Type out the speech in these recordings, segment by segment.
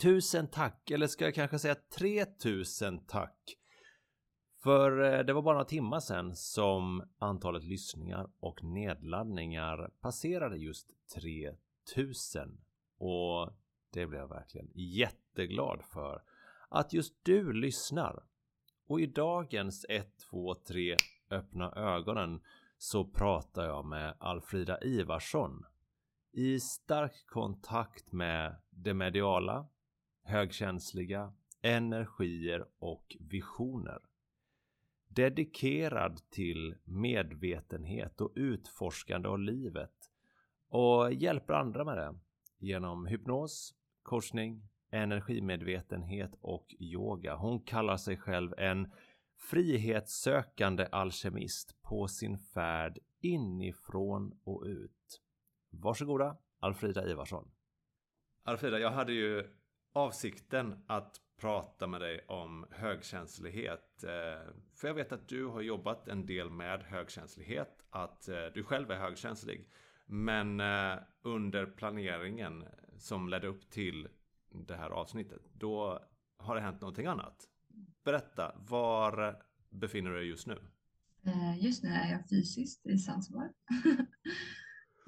Tusen tack, eller ska jag kanske säga 3000 tack. För eh, det var bara några timmar sedan som antalet lyssningar och nedladdningar passerade just 3000. Och det blev jag verkligen jätteglad för. Att just du lyssnar. Och i dagens 1, 2, 3 öppna ögonen så pratar jag med Alfrida Ivarsson. I stark kontakt med det mediala, högkänsliga, energier och visioner. Dedikerad till medvetenhet och utforskande av livet och hjälper andra med det genom hypnos, korsning, energimedvetenhet och yoga. Hon kallar sig själv en frihetssökande alkemist på sin färd inifrån och ut. Varsågoda Alfrida Ivarsson. Alfrida, jag hade ju avsikten att prata med dig om högkänslighet. Eh, för jag vet att du har jobbat en del med högkänslighet, att eh, du själv är högkänslig. Men eh, under planeringen som ledde upp till det här avsnittet, då har det hänt någonting annat. Berätta, var befinner du dig just nu? Just nu är jag fysiskt i Zanzibar.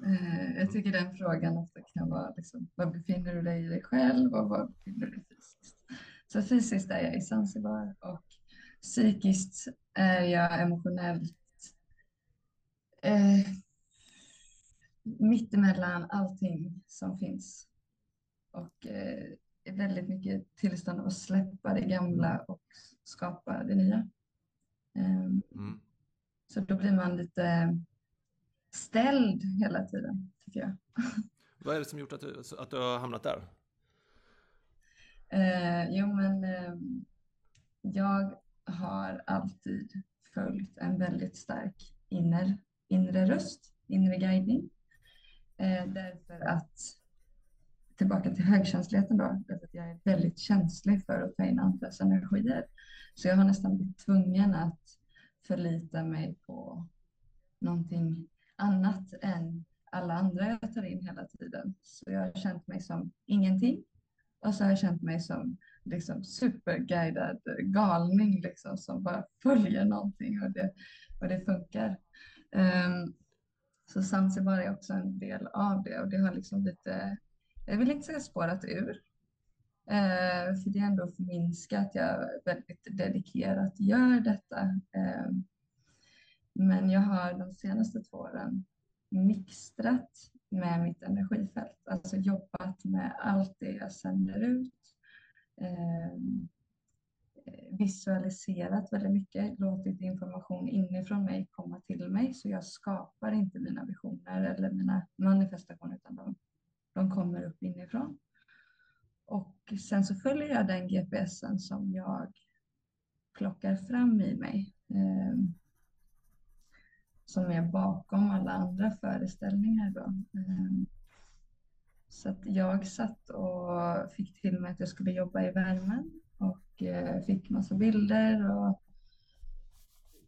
Eh, jag tycker den frågan ofta kan vara liksom, var befinner du dig i dig själv och var befinner du dig fysiskt? Så fysiskt är jag i Zanzibar och psykiskt är jag emotionellt eh, mittemellan allting som finns. Och eh, väldigt mycket tillstånd av att släppa det gamla och skapa det nya. Eh, mm. Så då blir man lite ställd hela tiden, tycker jag. Vad är det som gjort att du, att du har hamnat där? Eh, jo, men eh, jag har alltid följt en väldigt stark inner, inre röst, inre guidning. Eh, därför att, tillbaka till högkänsligheten då, därför att jag är väldigt känslig för att ta in andras energier. Så jag har nästan blivit tvungen att förlita mig på någonting annat än alla andra jag tar in hela tiden. Så jag har känt mig som ingenting. Och så har jag känt mig som liksom superguidad galning liksom, som bara följer någonting och det, och det funkar. Um, så Zanzibar är också en del av det och det har liksom lite, jag vill inte säga spårat ur, uh, för det är ändå förminskat att jag väldigt dedikerat gör detta. Um, men jag har de senaste två åren mixtrat med mitt energifält, alltså jobbat med allt det jag sänder ut. Ehm, eh, visualiserat väldigt mycket, låtit information inifrån mig komma till mig så jag skapar inte mina visioner eller mina manifestationer utan de, de kommer upp inifrån. Och sen så följer jag den GPSen som jag plockar fram i mig. Eh, som är bakom alla andra föreställningar. Då. Ehm, så att jag satt och fick till mig att jag skulle jobba i värmen och eh, fick massa bilder och,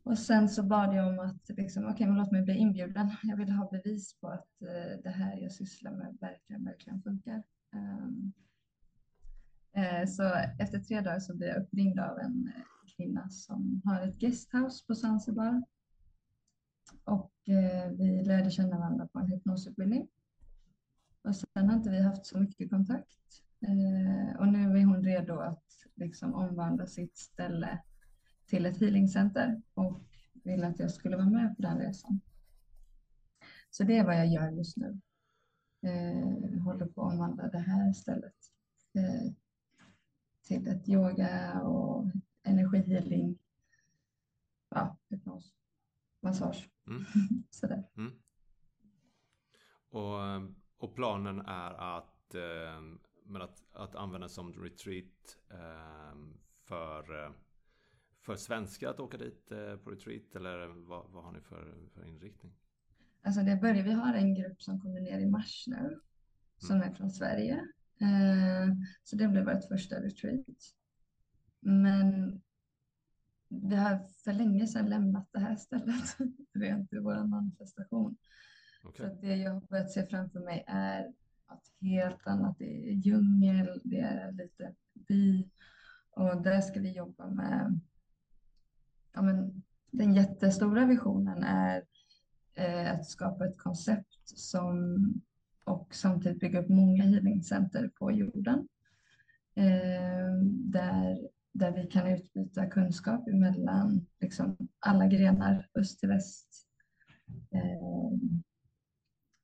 och sen så bad jag om att liksom, okej, okay, men låt mig bli inbjuden. Jag vill ha bevis på att eh, det här jag sysslar med verkligen, verkligen funkar. Um, eh, så efter tre dagar så blev jag uppringd av en eh, kvinna som har ett guesthouse på Zanzibar och eh, vi lärde känna varandra på en hypnosutbildning. Och sen har inte vi haft så mycket kontakt. Eh, och nu är hon redo att liksom omvandla sitt ställe till ett healingcenter och vill att jag skulle vara med på den resan. Så det är vad jag gör just nu. Jag håller på att omvandla det här stället till ett yoga och energihealing, ja, hypnos, massage Mm. Sådär. Mm. Och, och, planen är att, eh, men att, att använda som retreat eh, för, för svenskar att åka dit eh, på retreat eller vad, vad har ni för, för inriktning? Alltså det börjar, vi har en grupp som kommer ner i mars nu som mm. är från Sverige. Eh, så det blir vårt första retreat. Men vi har för länge sedan lämnat det här stället rent i vår manifestation. Okay. Så det jag har börjat se framför mig är något helt annat. Det är djungel, det är lite by och där ska vi jobba med ja, men, den jättestora visionen är eh, att skapa ett koncept som och samtidigt bygga upp många healingcenter på jorden. Eh, där, där vi kan utbyta kunskap mellan liksom, alla grenar, öst till väst. Eh,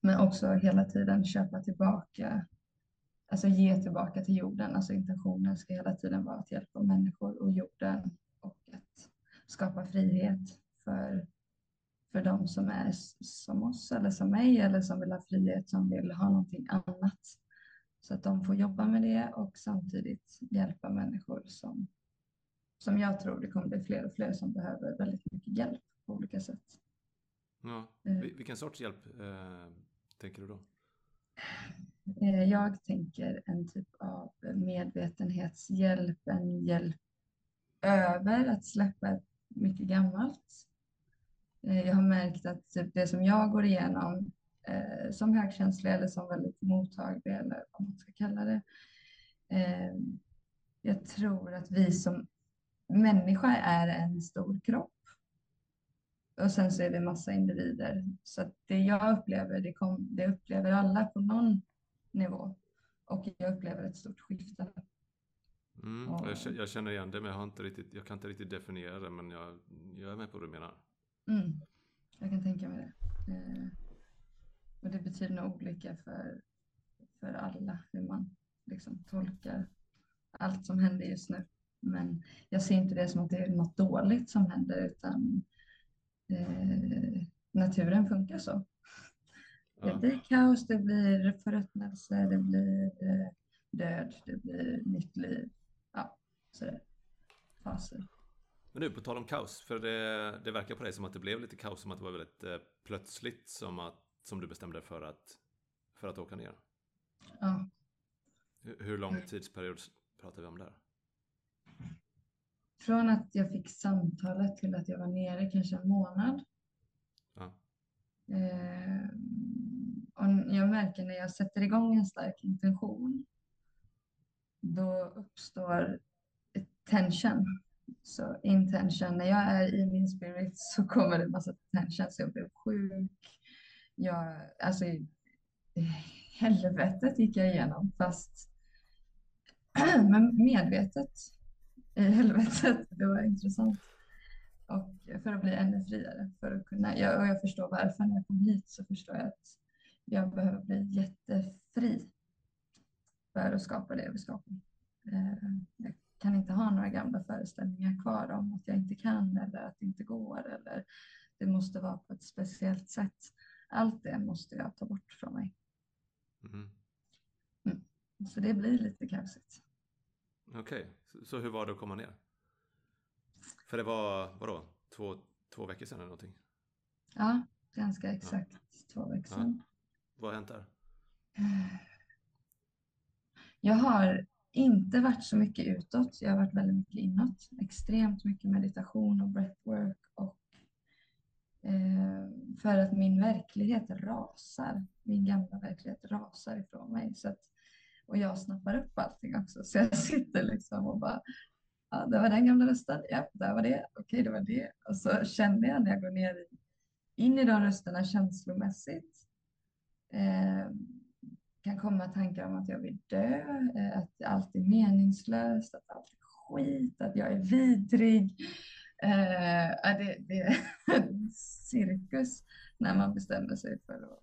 men också hela tiden köpa tillbaka, alltså ge tillbaka till jorden. Alltså intentionen ska hela tiden vara att hjälpa människor och jorden och att skapa frihet för för de som är som oss eller som mig eller som vill ha frihet, som vill ha någonting annat. Så att de får jobba med det och samtidigt hjälpa människor som, som jag tror det kommer bli fler och fler som behöver väldigt mycket hjälp på olika sätt. Ja. Eh. Vilken sorts hjälp eh, tänker du då? Eh, jag tänker en typ av medvetenhetshjälp, en hjälp över att släppa mycket gammalt Eh, jag har märkt att typ det som jag går igenom eh, som högkänslig eller som väldigt mottaglig eller vad man ska kalla det. Eh, jag tror att vi som människa är en stor kropp. Och sen så är vi massa individer. Så det jag upplever, det, kom, det upplever alla på någon nivå. Och jag upplever ett stort skifte. Mm, jag, jag känner igen det, men jag, har inte riktigt, jag kan inte riktigt definiera det, men jag, jag är med på vad du menar. Mm, jag kan tänka mig det. Eh, och det betyder nog olika för, för alla hur man liksom tolkar allt som händer just nu. Men jag ser inte det som att det är något dåligt som händer utan eh, naturen funkar så. Det blir kaos, det blir förruttnelse, det blir eh, död, det blir nytt liv. Ja, sådär. Faser. Men nu på tal om kaos, för det, det verkar på dig som att det blev lite kaos, som att det var väldigt eh, plötsligt som, att, som du bestämde dig för att, för att åka ner. Ja. Hur, hur lång tidsperiod pratar vi om där? Från att jag fick samtalet till att jag var nere kanske en månad. Ja. Eh, och jag märker när jag sätter igång en stark intention, då uppstår tension så intention, när jag är i min spirit så kommer det en massa tension, så jag blev sjuk. Jag, alltså, helvetet gick jag igenom, fast men medvetet i helvetet. Det var intressant. Och för att bli ännu friare, för att kunna, jag, och jag förstår varför när jag kom hit så förstår jag att jag behöver bli jättefri för att skapa det jag vill skapa. Eh, jag kan inte ha några gamla föreställningar kvar om att jag inte kan eller att det inte går eller det måste vara på ett speciellt sätt. Allt det måste jag ta bort från mig. Mm. Mm. Så det blir lite kaosigt. Okej, okay. Så, hur var det att komma ner? För det var, vadå, två, två veckor sedan eller någonting? Ja, ganska exakt ja. två veckor sedan. Ja. Vad har hänt där? Jag har inte varit så mycket utåt. Jag har varit väldigt mycket inåt. Extremt mycket meditation och breathwork. Och, eh, för att min verklighet rasar. Min gamla verklighet rasar ifrån mig. Så att, och jag snappar upp allting också. Så jag sitter liksom och bara Ja, det var den gamla rösten. Ja, där var det. Okej, det var det. Och så kände jag när jag går ner in i de rösterna känslomässigt. Eh, kan komma tankar om att jag vill dö, eh, att allt är meningslöst, att allt är skit, att jag är vidrig. Eh, det, det är en cirkus när man bestämmer sig för att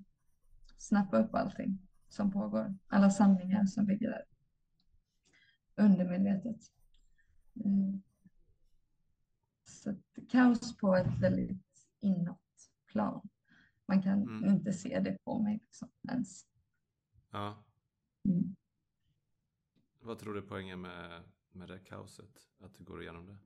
snappa upp allting som pågår. Alla sanningar som ligger där. Undermedvetet. Mm. Så kaos på ett väldigt inåt plan. Man kan mm. inte se det på mig liksom, ens. Ja. Mm. Vad tror du är poängen med, med det kaoset? Att du går igenom det?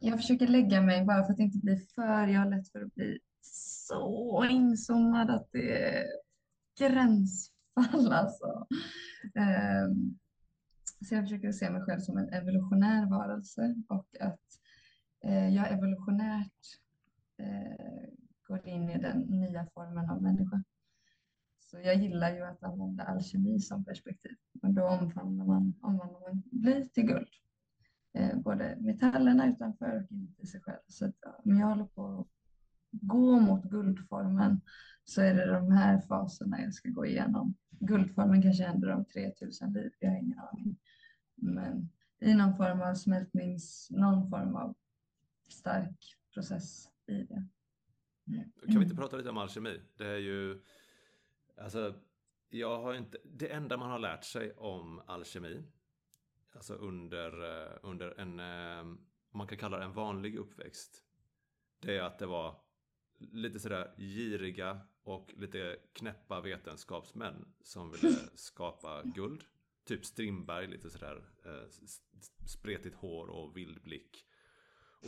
Jag försöker lägga mig bara för att inte bli för, jag har lätt för att bli så inzoomad att det är gränsfall alltså. Ehm, så jag försöker se mig själv som en evolutionär varelse och att eh, jag evolutionärt eh, går in i den nya formen av människa. Så jag gillar ju att använda alkemi som perspektiv. Och då omvandlar man, omvandlar man bly till guld. Eh, både metallerna utanför och inuti sig själv. Så att, men jag håller på att gå mot guldformen så är det de här faserna jag ska gå igenom. Guldformen kanske händer om 3000 liv, jag har ingen aning. Men i någon form av smältnings, någon form av stark process i det. Kan vi inte prata lite om alkemi? Det är ju, alltså, jag har inte, det enda man har lärt sig om alkemi, alltså under, eh, under en, eh, man kan kalla det en vanlig uppväxt, det är att det var lite sådär giriga och lite knäppa vetenskapsmän som ville skapa guld. Typ Strindberg, lite sådär eh, spretigt hår och vild blick.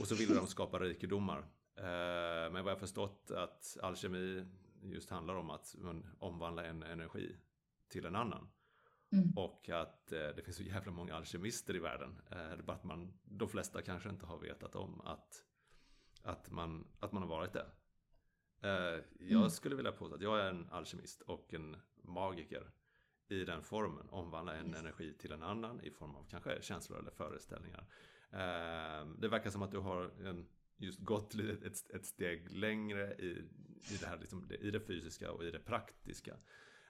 Och så ville de skapa rikedomar. Eh, men vad jag förstått att alkemi just handlar om att omvandla en energi till en annan. Mm. Och att eh, det finns så jävla många alkemister i världen. Eh, bara att man, de flesta kanske inte har vetat om att, att, man, att man har varit det. Eh, jag mm. skulle vilja påstå att jag är en alkemist och en magiker i den formen. Omvandla en energi till en annan i form av kanske känslor eller föreställningar. Eh, det verkar som att du har en, just gått ett, ett steg längre i, i, det här, liksom, i det fysiska och i det praktiska.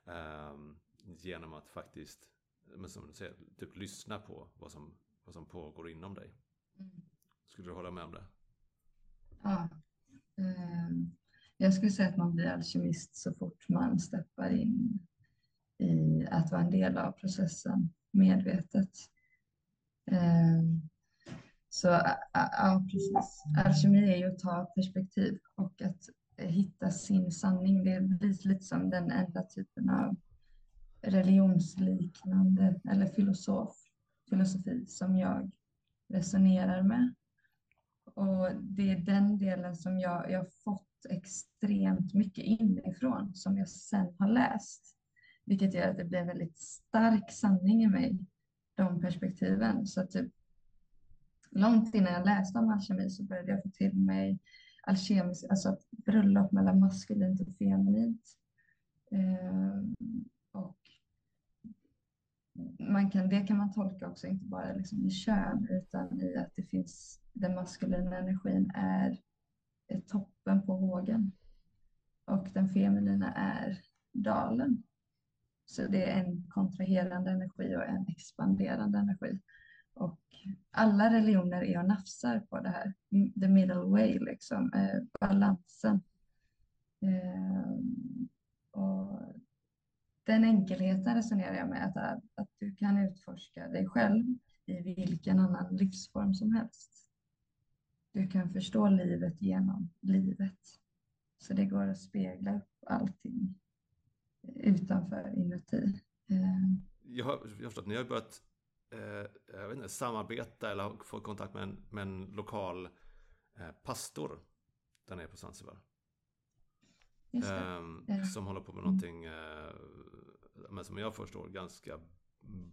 Eh, genom att faktiskt, men som du säger, typ lyssna på vad som, vad som pågår inom dig. Mm. Skulle du hålla med om det? Ja. Um jag skulle säga att man blir alkemist så fort man steppar in i att vara en del av processen medvetet. Ehm, så ja, precis. Alkemi är ju att ta perspektiv och att hitta sin sanning. Det blir lite som den enda typen av religionsliknande eller filosof, filosofi som jag resonerar med. Och det är den delen som jag, jag fått extremt mycket inifrån som jag sen har läst. Vilket gör att det blir en väldigt stark sanning i mig, de perspektiven. Så typ, långt innan jag läste om alkemi så började jag få till mig alkemisk, alltså bröllop mellan maskulint och feminint. Eh, och man kan, det kan man tolka också, inte bara liksom i kön, utan i att det finns den maskulina energin är är toppen på vågen och den feminina är dalen. Så det är en kontraherande energi och en expanderande energi. Och alla religioner är och nafsar på det här, the middle way, liksom, eh, balansen. Eh, och den enkelheten resonerar jag med, att, att du kan utforska dig själv i vilken annan livsform som helst. Du kan förstå livet genom livet. Så det går att spegla upp allting utanför, inuti. Eh. Jag har, jag har förstått, ni har börjat eh, jag vet inte, samarbeta eller få kontakt med en, med en lokal eh, pastor där nere på Zanzibar. Eh, som håller på med någonting, eh, men som jag förstår, ganska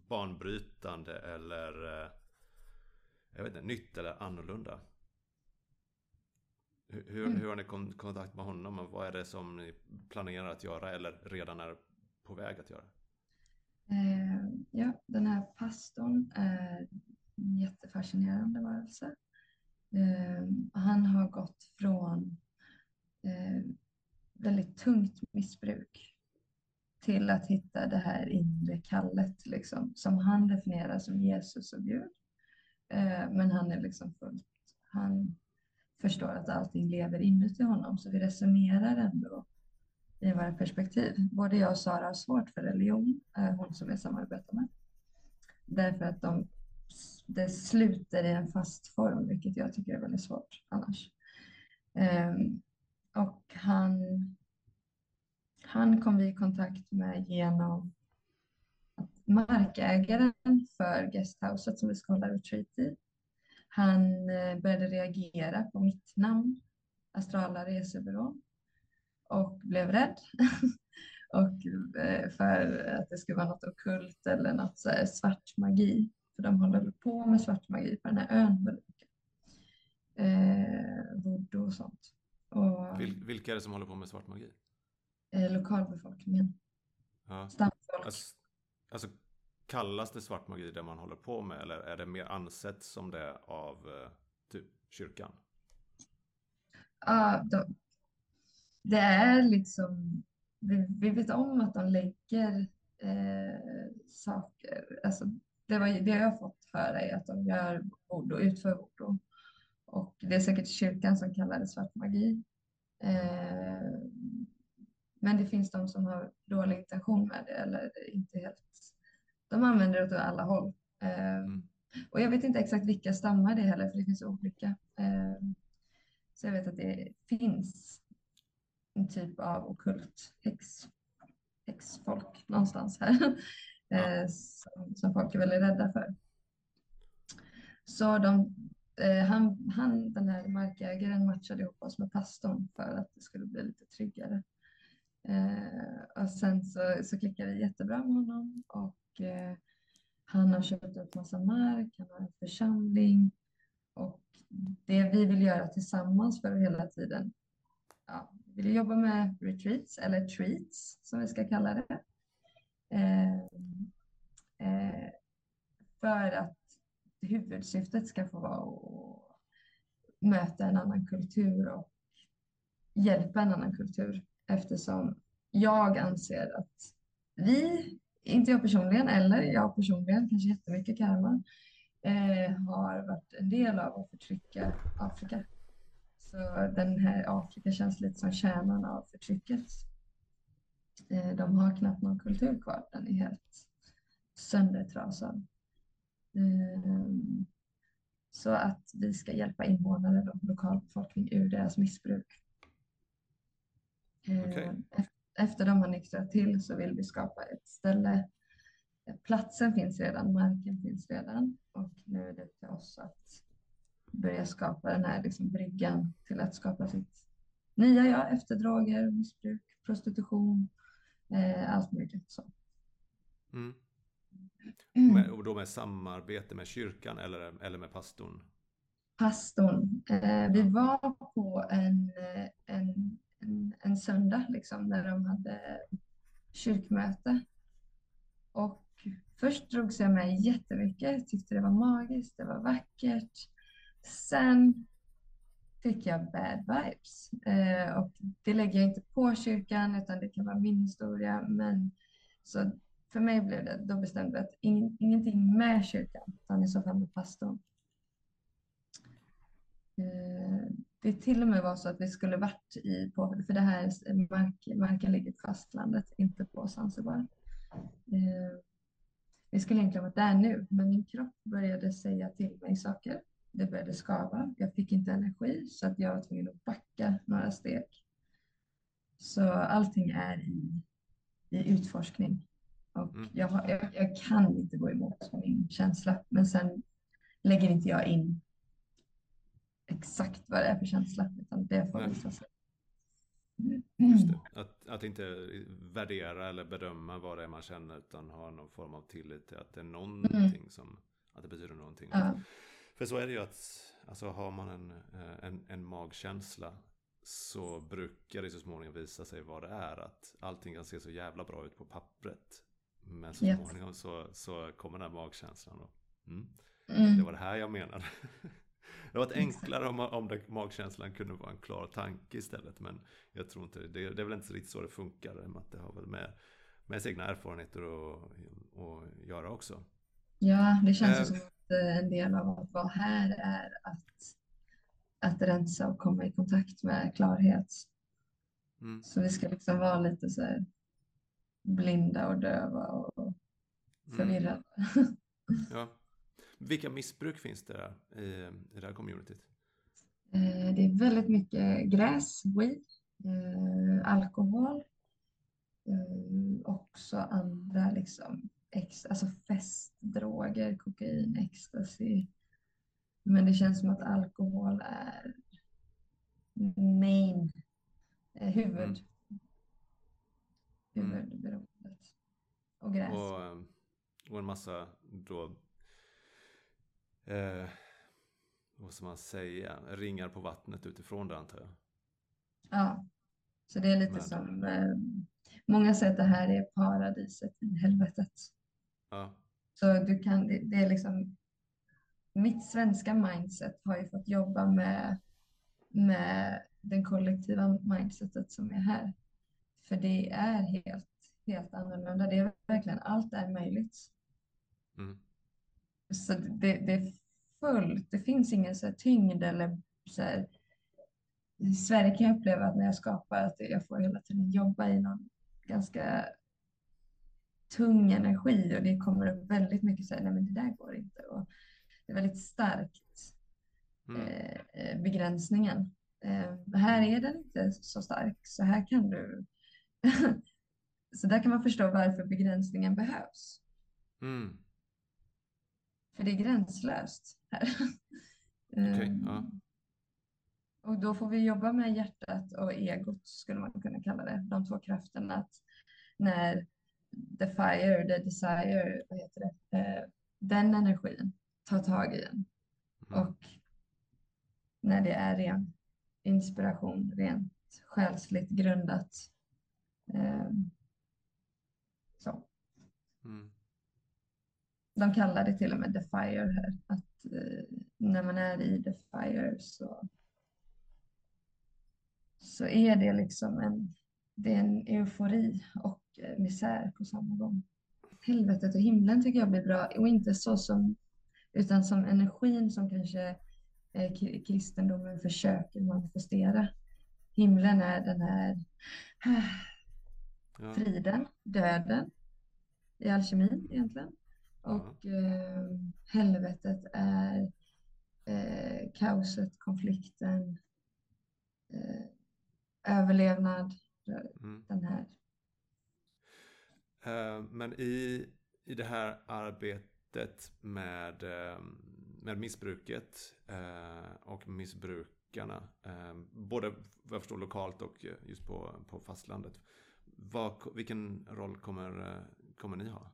banbrytande eller eh, jag vet inte, nytt eller annorlunda. Hur, mm. hur har ni kontakt med honom och vad är det som ni planerar att göra eller redan är på väg att göra? Eh, ja, den här pastorn är en jättefascinerande varelse. Eh, han har gått från eh, väldigt tungt missbruk till att hitta det här inre kallet liksom, som han definierar som Jesus och Gud. Eh, men han är liksom fullt, han förstår att allting lever inuti honom. Så vi resonerar ändå i våra perspektiv. Både jag och Sara har svårt för religion, hon som jag samarbetar med. Därför att de det sluter i en fast form, vilket jag tycker är väldigt svårt annars. Ehm, och han, han kom vi i kontakt med genom att markägaren för guesthouset som vi ska hålla retreat i, han eh, började reagera på mitt namn, Astrala resebyrå, och blev rädd. och eh, för att det skulle vara något okult eller något så här svart magi. För de håller på med svart magi på den här ön väldigt mycket. Eh, voodoo och sånt. Och, Vil, vilka är det som håller på med svart magi? Eh, lokalbefolkningen. Ja. Stamfolk. Alltså, alltså, kallas det svart magi det man håller på med eller är det mer ansett som det av eh, typ kyrkan? Ja, de, det är liksom, vi, vi vet om att de lägger eh, saker, alltså det, var, det jag har fått höra är att de gör voodoo, utför voodoo. Och det är säkert kyrkan som kallar det svart magi. Eh, men det finns de som har dålig intention med det eller inte helt. De använder det åt alla håll. Eh, Mm. och jag vet inte exakt vilka stammar det är heller, för det finns olika. Eh, så jag vet att det finns en typ av okult häx, häxfolk någonstans här. Ja. eh, som, som folk är väldigt rädda för. Så de, eh, han, han, den här markägaren matchade ihop oss med pastorn för att det skulle bli lite tryggare. Eh, och sen så, så klickade det jättebra med honom och eh, han har köpt upp massa mark, han har en församling och det vi vill göra tillsammans för att hela tiden ja, vi vill jobba med retreats eller treats som vi ska kalla det. Eh, eh, för att huvudsyftet ska få vara att möta en annan kultur och hjälpa en annan kultur eftersom jag anser att vi, inte jag personligen eller jag personligen, kanske jättemycket karma, eh, har varit en del av att förtrycka Afrika. Så den här Afrika känns lite som kärnan av förtrycket. Eh, de har knappt någon kultur kvar, den är helt söndertrasad. Eh, så att vi ska hjälpa invånare och lokalbefolkning ur deras missbruk. Eh, Okej. Efter de har nyktrat till så vill vi skapa ett ställe. Platsen finns redan, marken finns redan och nu är det till oss att börja skapa den här liksom bryggan till att skapa sitt nya jag efter droger, missbruk, prostitution, eh, allt möjligt. Så. Mm. Mm. Och då med samarbete med kyrkan eller, eller med pastorn? Pastorn. Eh, vi var på en, eh, en, en, en söndag liksom, när de hade kyrkmöte. Och först drogs jag med jättemycket, tyckte det var magiskt, det var vackert. Sen fick jag bad vibes. Eh, och det lägger jag inte på kyrkan utan det kan vara min historia. Men så för mig blev det, då bestämde jag att ing, ingenting med kyrkan utan i så fall med pastorn. Eh, det till och med var så att vi skulle varit i, på, för det här är mark, marken ligger på fastlandet, inte på Zanzibar. Eh, vi skulle egentligen varit där nu, men min kropp började säga till mig saker. Det började skava. Jag fick inte energi så att jag var tvungen att backa några steg. Så allting är i, i utforskning. Och Mm. jag, jag, jag kan inte gå emot min känsla, men sen lägger inte jag in exakt vad det är för känsla, utan det får visa sig. Just det. Att, att inte värdera eller bedöma vad det är man känner utan ha någon form av tillit till att det är någonting som, att det betyder någonting. Ja, För så är det ju att, alltså har man en, eh, en, en magkänsla så brukar det så småningom visa sig vad det är. Att allting kan se så jävla bra ut på pappret. Men så Ja. småningom så, så kommer den här magkänslan då. Mm. mm, Det var det här jag menade. Det var Exakt. enklare om, om det, magkänslan kunde vara en klar tanke istället. Men jag tror inte, det, det är väl inte riktigt så det funkar. att det har väl med, med sina erfarenheter att, göra också. ja, det känns Eh. som att eh, en del av att vara här är att, att rensa och komma i kontakt med klarhet. Mm. Så vi ska liksom vara lite så här blinda och döva och Mm. förvirrade. Ja. Vilka missbruk finns det där i, i det här communityt? Eh, det är väldigt mycket gräs, weed, eh, alkohol, eh, också andra liksom, ex, alltså festdroger, kokain, ecstasy. Men det känns som att alkohol är main, huvud, Mm. huvudberoendet. Och gräs. Och, och en massa då, eh, vad ska man säga, ringar på vattnet utifrån det antar jag. Ja, så det är lite Men- som, eh, många säger att det här är paradiset i helvetet. Ja, Så du kan, det, det är liksom, mitt svenska mindset har ju fått jobba med, med den kollektiva mindsetet som är här. För det är helt, helt annorlunda. Det är verkligen, allt är möjligt. mm. Så det, det är fullt, det finns ingen så tyngd eller så här. I Sverige kan jag uppleva att när jag skapar att jag får hela tiden jobba i någon ganska tung energi och det kommer upp väldigt mycket så här, nej men det där går inte. Och det är väldigt starkt, Mm. eh, eh, begränsningen. Eh, här är den inte så stark, så här kan du... så där kan man förstå varför begränsningen behövs. Mm. För det är gränslöst här. Okej, Ehm, ja. Och då får vi jobba med hjärtat och egot skulle man kunna kalla det. De två krafterna. Att när the fire, the desire, vad heter det? Eh, den energin tar tag i en. Mm. Och när det är ren inspiration, rent själsligt grundat. ehm, så. Mm. De kallar det till och med the fire här. Att eh, när man är i the fire så, så är det liksom en, det är en eufori och eh, misär på samma gång. Helvetet och himlen tycker jag blir bra och inte så som utan som energin som kanske eh, kristendomen försöker manifestera. Himlen är den här friden, döden i alkemin egentligen. Och eh, helvetet är eh, kaoset, konflikten, eh, överlevnad, Mm. den här. Eh, Men i, i det här arbetet med, eh, med missbruket eh, och missbrukarna, både vad jag förstår lokalt och just på, på fastlandet. Vad, vilken roll kommer, kommer ni ha?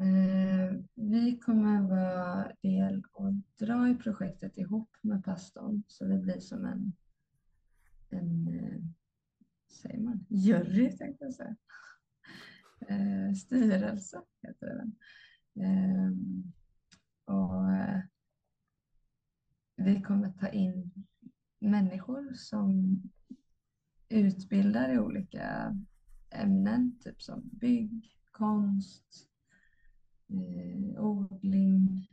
Eh, vi kommer vara del och dra i projektet ihop med pastorn så det blir som en, en eh, säger man, jury tänkte jag säga. Eh, styrelse heter det väl. Eh, och eh, vi kommer ta in människor som utbildar i olika ämnen, typ som bygg, konst, eh, odling.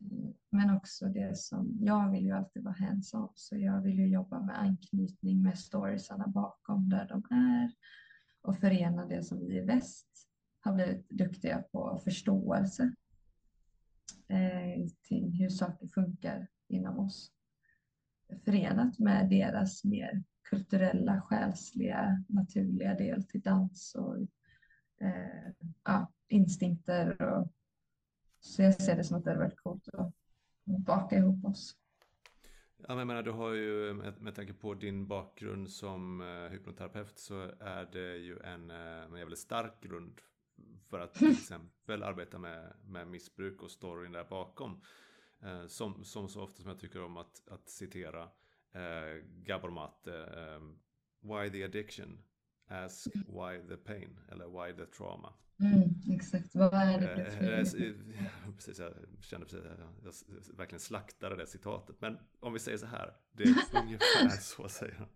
Eh, men också det som, jag vill ju alltid vara hands-on, så jag vill ju jobba med anknytning med storiesarna bakom där de är och förena det som vi i väst har blivit duktiga på, förståelse eh, till hur saker funkar inom oss. Förenat med deras mer kulturella, själsliga, naturliga del till dans och eh, ja, instinkter. Och, så jag ser det som att det hade varit coolt att baka ihop oss. Ja, men jag menar, du har ju, med, med tanke på din bakgrund som eh, hypnoterapeut så är det ju en, eh, en jävligt stark grund för att till exempel arbeta med, med missbruk och storyn där bakom. Eh, som, som så ofta som jag tycker om att, att citera eh, Gabor Mate, eh, Why the addiction? Ask why the pain, eller why the trauma. Mm, exakt, vad är det Eh, för eh, ett ja, precis, jag kände precis att jag, jag verkligen slaktade det citatet. Men om vi säger så här, det är ungefär så säger han.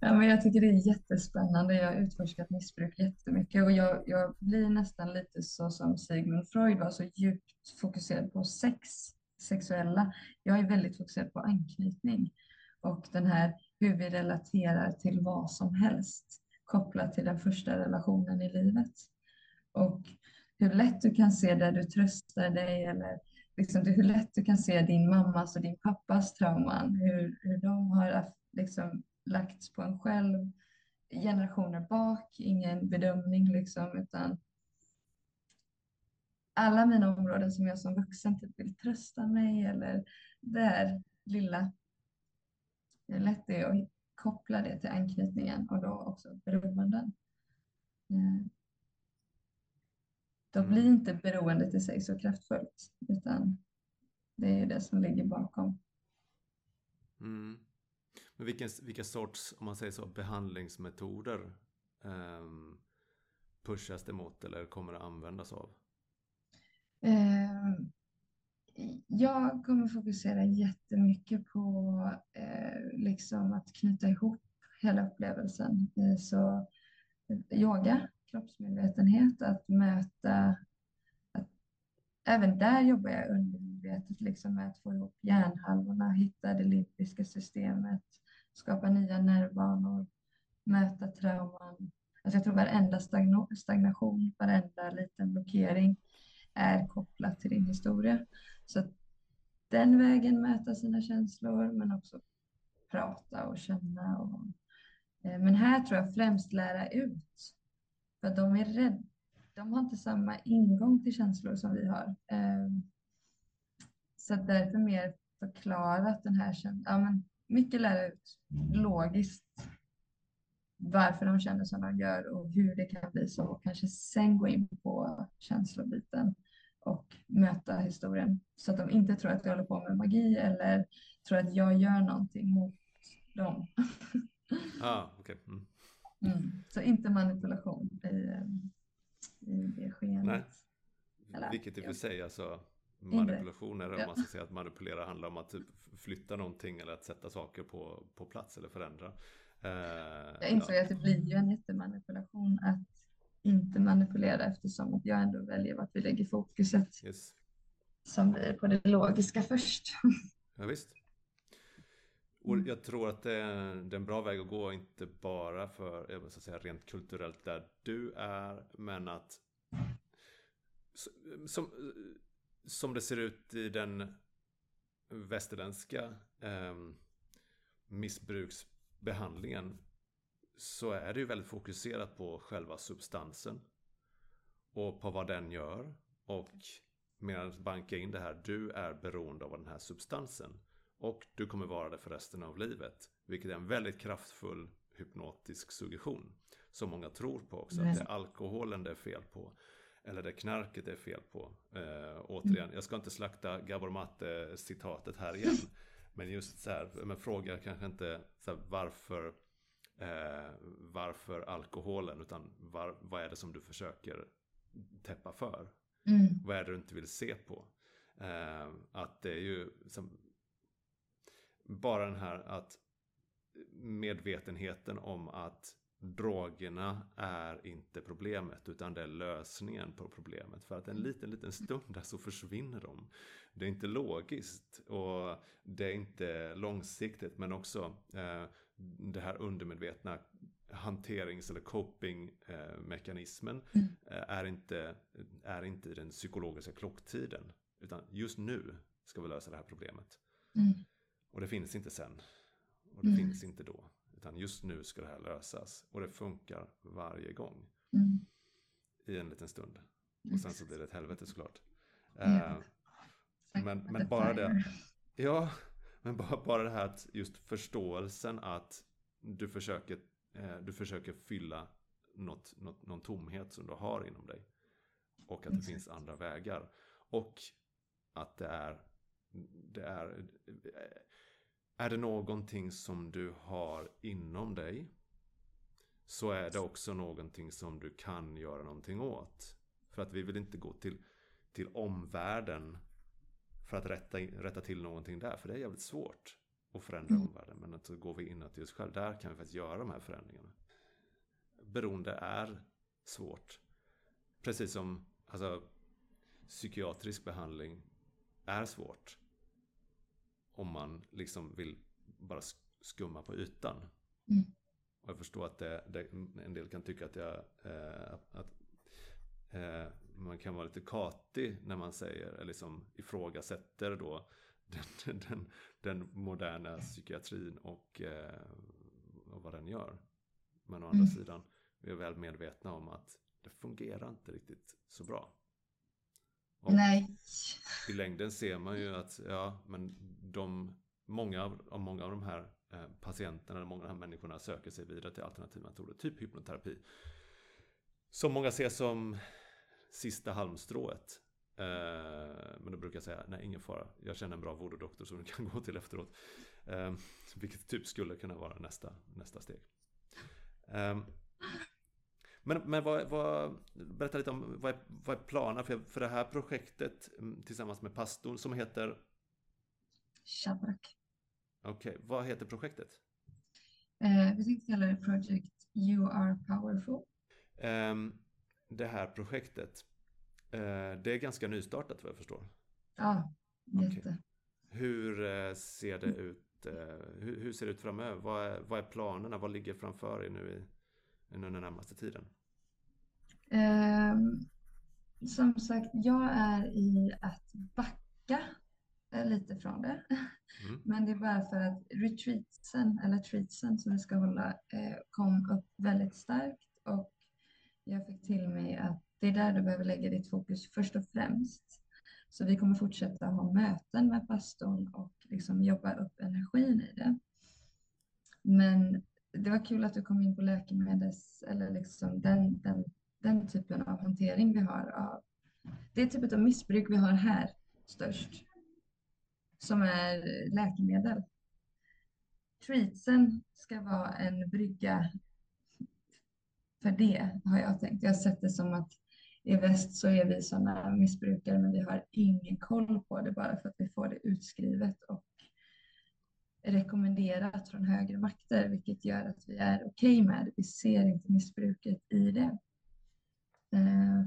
Ja, men jag tycker det är jättespännande. Jag har utforskat missbruk jättemycket och jag, jag blir nästan lite så som Sigmund Freud var så djupt fokuserad på sex, sexuella. Jag är väldigt fokuserad på anknytning och den här hur vi relaterar till vad som helst kopplat till den första relationen i livet. och hur lätt du kan se där du tröstar dig eller liksom, hur lätt du kan se din mammas och din pappas trauman, hur, hur de har liksom, lagts på en själv generationer bak, ingen bedömning liksom, utan alla mina områden som jag som vuxen typ vill trösta mig eller det här lilla. Det är lätt det att koppla det till anknytningen och då också beroenden. Eh, då blir mm. inte beroendet i sig så kraftfullt utan det är det som ligger bakom. Mm. Men vilken, vilka sorts, om man säger så, behandlingsmetoder eh, pushas det mot eller kommer det användas av? Eh, jag kommer fokusera jättemycket på eh, liksom att knyta ihop hela upplevelsen. Eh, så yoga, kroppsmedvetenhet, att möta att, även där jobbar jag undermedvetet liksom med att få ihop hjärnhalvorna, hitta det limbiska systemet, skapa nya nervbanor, möta trauman. Alltså jag tror varenda stagnation, varenda liten blockering är kopplat till din historia. Så att den vägen möta sina känslor men också prata och känna. Och, eh, men här tror jag främst lära ut. För de är rädda. De har inte samma ingång till känslor som vi har. Eh, så därför mer förklarat den här känslan. Ja, men mycket lära ut logiskt varför de känner som de gör och hur det kan bli så. Och kanske sen gå in på känslobiten och möta historien. Så att de inte tror att jag håller på med magi eller tror att jag gör någonting mot dem. ah, okay. Mm. Mm. Så inte manipulation i, i det skeendet. Nej. Eller, Vilket i och för sig alltså manipulationer, ja. om man ska säga att manipulera handlar om att typ flytta någonting eller att sätta saker på, på plats eller förändra. Uh, jag insåg ja. att det blir ju en jättemanipulation att inte manipulera eftersom att jag ändå väljer vart vi lägger fokuset. Yes. Som blir på det logiska först. Ja, visst. Och jag tror att det är, det är en bra väg att gå, inte bara för, jag vill säga rent kulturellt där du är, men att som, som det ser ut i den västerländska eh, missbruksbehandlingen så är det ju väldigt fokuserat på själva substansen. Och på vad den gör. Och medan banka in det här, du är beroende av den här substansen. Och du kommer vara det för resten av livet. Vilket är en väldigt kraftfull hypnotisk suggestion. Som många tror på också. Att det är alkoholen det är fel på. Eller det knarket det är fel på. Eh, återigen, mm. jag ska inte slakta Gabor Matte-citatet här igen. Men just så här, men fråga kanske inte så här, varför eh, varför alkoholen utan var, vad är det som du försöker täppa för? Mm. Vad är det du inte vill se på? Eh, att det är ju som, bara den här att medvetenheten om att drogerna är inte problemet utan det är lösningen på problemet. För att en liten, liten stund där så försvinner de. Det är inte logiskt och det är inte långsiktigt men också eh, det här undermedvetna hanterings eller coping-mekanismen mm. Eh, är, inte, är inte i den psykologiska klocktiden. Utan just nu ska vi lösa det här problemet. Mm. Och det finns inte sen. Och det mm. finns inte då. Utan just nu ska det här lösas. Och det funkar varje gång. Mm. I en liten stund. Och sen så blir det ett helvete såklart. Uh, men, men bara det. Ja, men bara, bara det här att just förståelsen att du försöker, eh, du försöker fylla något, något, någon tomhet som du har inom dig. Och att det finns andra vägar. Och att det är, det är, är det någonting som du har inom dig så är det också någonting som du kan göra någonting åt. För att vi vill inte gå till, till omvärlden för att rätta, rätta till någonting där. För det är jävligt svårt att förändra mm. omvärlden. Men att går vi inåt i oss själva. Där kan vi faktiskt göra de här förändringarna. Beroende är svårt. Precis som alltså, psykiatrisk behandling är svårt. Om man liksom vill bara skumma på ytan. Mm. Och jag förstår att det, det, en del kan tycka att, jag, eh, att eh, man kan vara lite katig när man säger, eller liksom ifrågasätter då den, den, den moderna psykiatrin och, eh, och vad den gör. Men å andra mm. sidan, vi är väl medvetna om att det fungerar inte riktigt så bra. Och Nej. I längden ser man ju att ja, men de, många, av, många av de här eh, patienterna, många av de här människorna söker sig vidare till alternativa metoder, typ hypnoterapi. Som många ser som sista halmstrået. Eh, men då brukar jag säga, nej ingen fara, jag känner en bra voodoo-doktor som du kan gå till efteråt. Eh, vilket typ skulle kunna vara nästa, nästa steg. Eh, men, men vad, vad, berätta lite om vad är, vad är planen för, för det här projektet mm, tillsammans med pastorn som heter? Shabrak. Okej, okay. vad heter projektet? Eh, vi tänkte kalla det Project You Are Powerful. Eh, det här projektet, eh, det är ganska nystartat vad jag förstår. Ja, jätte. Okay. Hur eh, ser det ut? Eh, hur, ser det ut framöver? Vad är, vad är planerna? Vad ligger framför er nu i, under den närmaste tiden? Um, som sagt, jag är i att backa lite från det. Mm. Men det är bara för att retreatsen, eller treatsen som vi ska hålla, kom upp väldigt starkt och jag fick till mig att det är där du behöver lägga ditt fokus först och främst. Så vi kommer fortsätta ha möten med pastorn och liksom jobba upp energin i det. Men det var kul att du kom in på läkemedels eller liksom den, den, den typen av hantering vi har av det typet av missbruk vi har här störst som är läkemedel. Treatsen ska vara en brygga för det har jag tänkt. Jag har sett det som att i väst så är vi sådana missbrukare men vi har ingen koll på det bara för att vi får det utskrivet och rekommenderat från högre makter, vilket gör att vi är okej okay med det. Vi ser inte missbruket i det. Eh,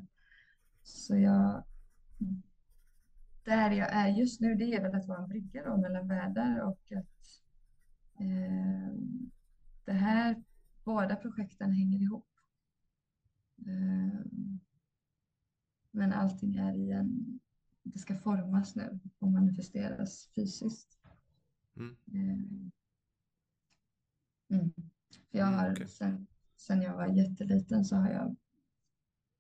så jag, där jag är just nu, det är väl att vara en brygga då mellan världar och att eh, det här, båda projekten hänger ihop. Eh, men allting är i en, det ska formas nu och manifesteras fysiskt. Mm. Eh, mm. Jag har, mm, okay. sen, sen jag var jätteliten så har jag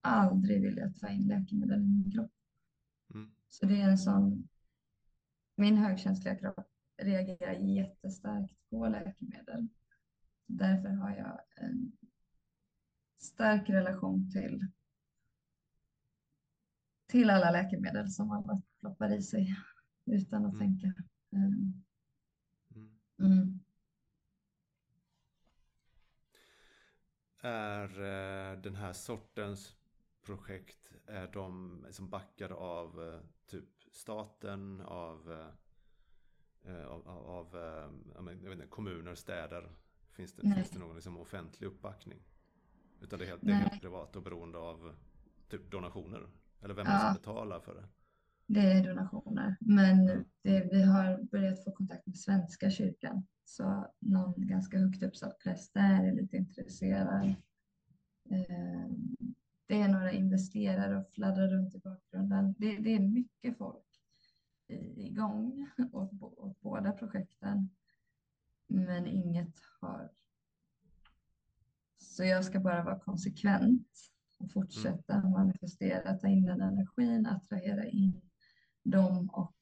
aldrig velat ta in läkemedel i min kropp. Mm. Så det är en sån, min högkänsliga kropp reagerar jättestarkt på läkemedel. Därför har jag en stark relation till till alla läkemedel som alla ploppar i sig utan att mm. tänka. Mm. Mm. Är eh, den här sortens projekt, är de som backade av eh, typ staten, av, eh, av, av vet inte, kommuner, städer? Finns det, finns det någon liksom offentlig uppbackning? Utan det är helt, det är helt privat och beroende av typ donationer? Eller vem det som betalar för det? Det är donationer, men det, vi har börjat få kontakt med Svenska kyrkan. Så någon ganska högt uppsatt präst där är lite intresserad. Eh, det är några investerare och fladdrar runt i bakgrunden. Det, det är mycket folk igång åt, åt båda projekten. Men inget har... Så jag ska bara vara konsekvent och fortsätta mm. manifestera, ta in den energin, attrahera in dem och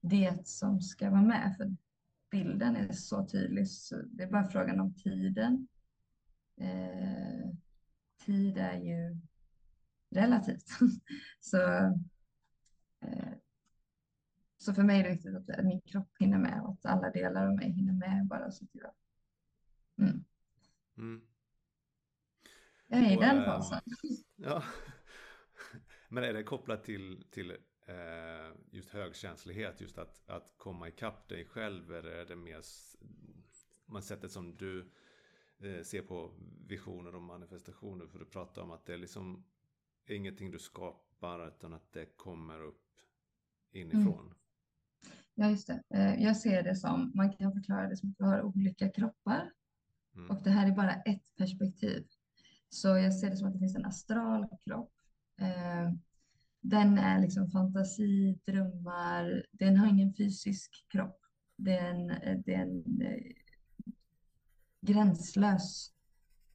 det som ska vara med. För bilden är så tydlig, så det är bara frågan om tiden. Eh, tid är ju relativt. så, eh, så för mig är det viktigt att min kropp hinner med och att alla delar av mig hinner med bara så att jag... Mm. Mm. Jag är i den fasen. Ja. Men är det kopplat till, till eh, just högkänslighet, just att, att komma ikapp dig själv? Eller är det mer man sättet som du eh, ser på visioner och manifestationer? För du pratar om att det är liksom ingenting du skapar utan att det kommer upp inifrån. Mm. Ja, just det. Eh, jag ser det som, man kan förklara det som att vi har olika kroppar. Mm. Och det här är bara ett perspektiv. Så jag ser det som att det finns en astral kropp Eh, den är liksom fantasi, drömmar, den har ingen fysisk kropp. Det är en, det är en eh, gränslös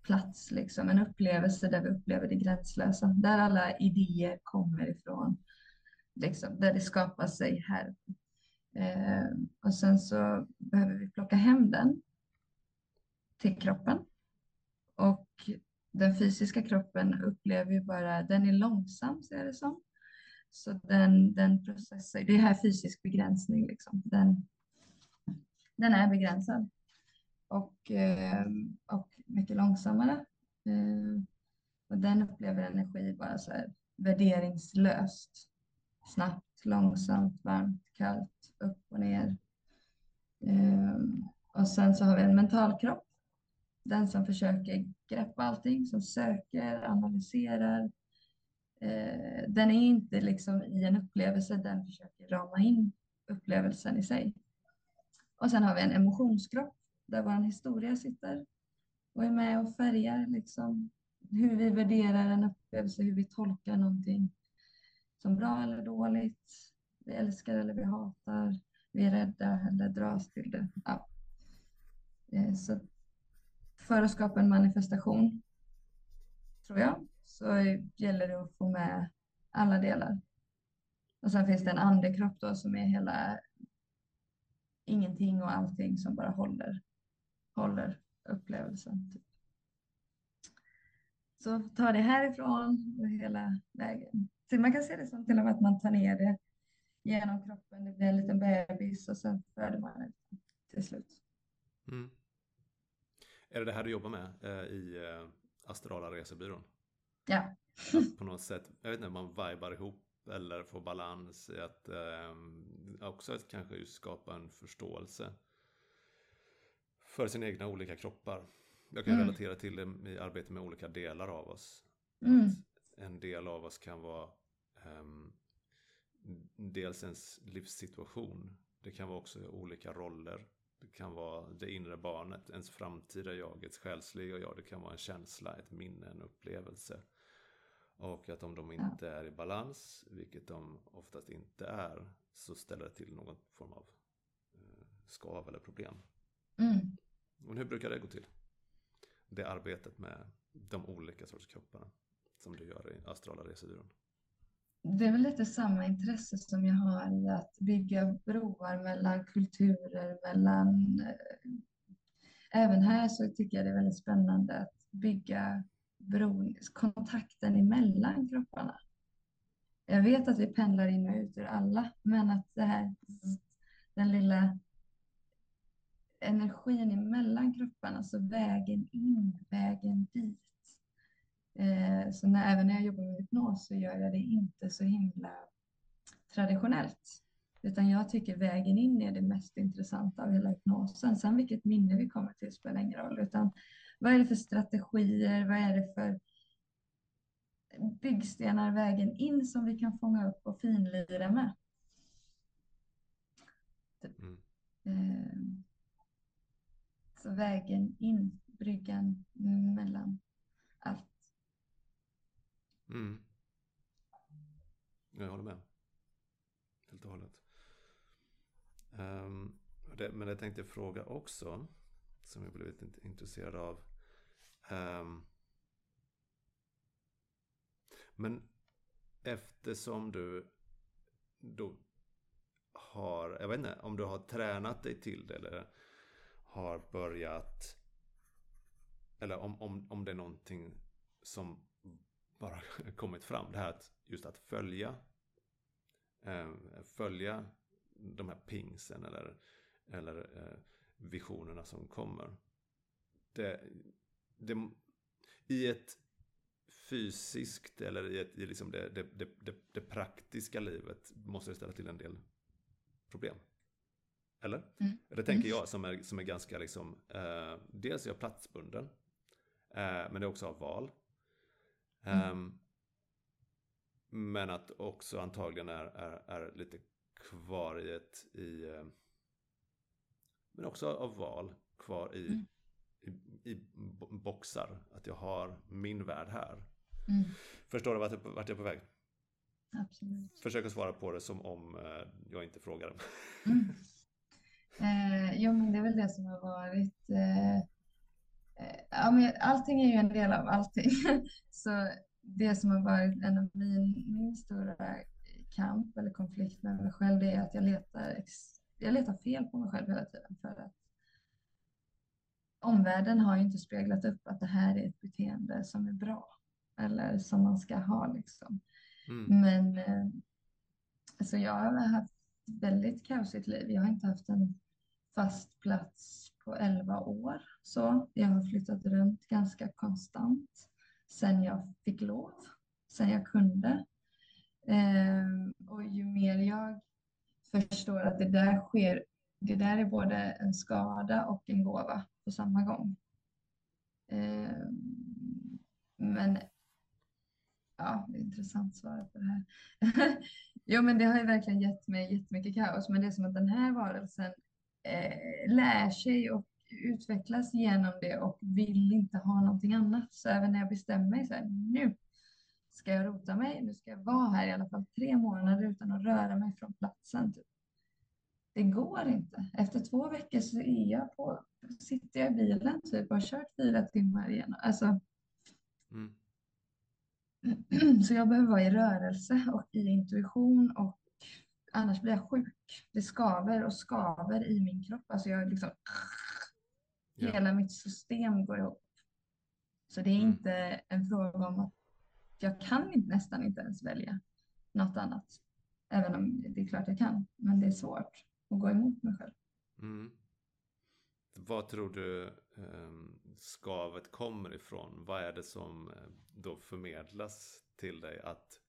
plats, liksom. en upplevelse där vi upplever det gränslösa, där alla idéer kommer ifrån, liksom, där det skapar sig här. Eh, och sen så behöver vi plocka hem den till kroppen. Och den fysiska kroppen upplever ju bara, den är långsam ser det som. Så den, den processar, det är här fysisk begränsning liksom. Den, den är begränsad. Och, eh, och mycket långsammare. Eh, och den upplever energi bara så här värderingslöst. Snabbt, långsamt, varmt, kallt, upp och ner. Eh, och sen så har vi en mental kropp. Den som försöker greppa allting, som söker, analyserar. Eh, den är inte liksom i en upplevelse, den försöker rama in upplevelsen i sig. Och sen har vi en emotionskropp där vår historia sitter och är med och färgar liksom hur vi värderar en upplevelse, hur vi tolkar någonting som bra eller dåligt. Vi älskar eller vi hatar. Vi är rädda eller dras till det. Ja. Eh, så för att skapa en manifestation, tror jag, så gäller det att få med alla delar. Och sen finns det en andekropp då som är hela ingenting och allting som bara håller håller upplevelsen. Typ. Så ta det härifrån och hela vägen. Så man kan se det som till och med att man tar ner det genom kroppen. Det blir en liten bebis och sen föder man det till slut. Mm. Är det det här du jobbar med eh, i eh, Astrala resebyrån? Ja. Att på något sätt, jag vet inte, man vibar ihop eller får balans i att eh, också att kanske skapa en förståelse för sina egna olika kroppar. Jag kan mm. relatera till det i arbete med olika delar av oss. Mm. en del av oss kan vara um, dels ens livssituation. Det kan vara också olika roller. Det kan vara det inre barnet, ens framtida jag, ett själsliga jag. Det kan vara en känsla, ett minne, en upplevelse. Och att om de inte är i balans, vilket de oftast inte är, så ställer det till någon form av eh, skav eller problem. Mm. Och hur brukar det gå till? Det arbetet med de olika sorts kropparna som du gör i Astrala Resebyrån. Det är väl lite samma intresse som jag har i att bygga broar mellan kulturer, mellan... Eh, även här så tycker jag det är väldigt spännande att bygga bron, kontakten emellan kropparna. Jag vet att vi pendlar in och ut ur alla, men att det här, den lilla energin emellan kropparna, alltså vägen in, vägen dit. Eh, så när, även när jag jobbar med hypnos så gör jag det inte så himla traditionellt. Utan jag tycker vägen in är det mest intressanta av hela hypnosen. Sen vilket minne vi kommer till spelar ingen roll. Utan vad är det för strategier? Vad är det för byggstenar vägen in som vi kan fånga upp och finlira med? Mm. Eh, så vägen in, bryggan mellan allt. Mm. Jag håller med. Helt och hållet. Um, det, men jag tänkte fråga också, som jag blivit intresserad av. Um, men eftersom du då har, jag vet inte om du har tränat dig till det eller har börjat eller om, om, om det är någonting som bara kommit fram. Det här att just att följa eh, följa de här pingsen eller, eller eh, visionerna som kommer. Det, det, I ett fysiskt eller i, ett, i liksom det, det, det, praktiska livet måste det ställa till en del problem. Eller? Mm. Det tänker mm. jag som är, som är ganska liksom, eh, dels är jag platsbunden, eh, men det är också av val. Mm. Um, men att också antagligen är, är, är lite kvar i ett, i, eh, men också av val, kvar i, mm. i, i boxar. Att jag har min värld här. Mm. Förstår du vart jag, vart jag är på väg? Absolut. Försök att svara på det som om eh, jag inte frågar. Mm. Eh, jo, men det är väl det som har varit. Eh, ja, men allting är ju en del av allting. Så det som har varit en av min, min stora kamp eller konflikt med mig själv, det är att jag letar, jag letar fel på mig själv hela tiden. För att omvärlden har ju inte speglat upp att det här är ett beteende som är bra eller som man ska ha liksom. Mm. Men eh, alltså jag har haft väldigt kaosigt liv. Jag har inte haft en fast plats på 11 år. Så jag har flyttat runt ganska konstant sen jag fick lov, sen jag kunde. Eh, och ju mer jag förstår att det där sker, det där är både en skada och en gåva på samma gång. Eh, men ja, intressant svar på det här. jo, men det har ju verkligen gett mig jättemycket kaos, men det är som att den här varelsen lär sig och utvecklas genom det och vill inte ha någonting annat. Så även när jag bestämmer mig så här, nu ska jag rota mig, nu ska jag vara här i alla fall tre månader utan att röra mig från platsen. Typ. Det går inte. Efter två veckor så är jag på, sitter jag i bilen typ och har kört fyra timmar igen. Alltså, Mm. så jag behöver vara i rörelse och i intuition och annars blir jag sjuk. Det skaver och skaver i min kropp. Alltså jag liksom, Ja. hela mitt system går ihop. Så det är Mm. inte en fråga om att jag kan inte, nästan inte ens välja något annat. Även om det är klart jag kan, men det är svårt att gå emot mig själv. Mm. Vad tror du eh, skavet kommer ifrån? Vad är det som eh, då förmedlas till dig att,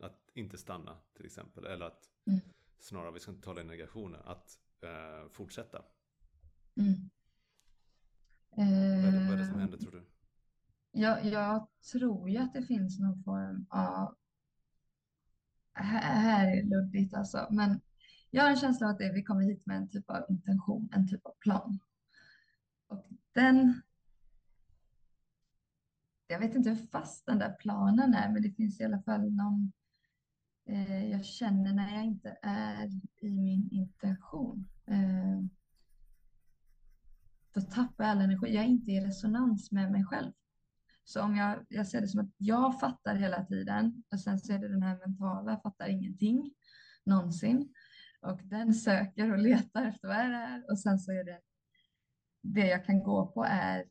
att inte stanna till exempel? Eller att Mm. snarare, vi ska inte tala i negationer, att eh, fortsätta? Mm. Vad är, det, vad är det som Eh, händer tror du? Jag, jag tror ju att det finns någon form av... Här, är luddigt alltså, men jag har en känsla av att det, vi kommer hit med en typ av intention, en typ av plan. Och den... Jag vet inte hur fast den där planen är, men det finns i alla fall någon... Eh, jag känner när jag inte är i min intention. Eh, då tappar jag all energi. Jag är inte i resonans med mig själv. Så om jag, jag ser det som att jag fattar hela tiden och sen så är det den här mentala, fattar ingenting någonsin. Och den söker och letar efter vad är det här och sen så är det det jag kan gå på är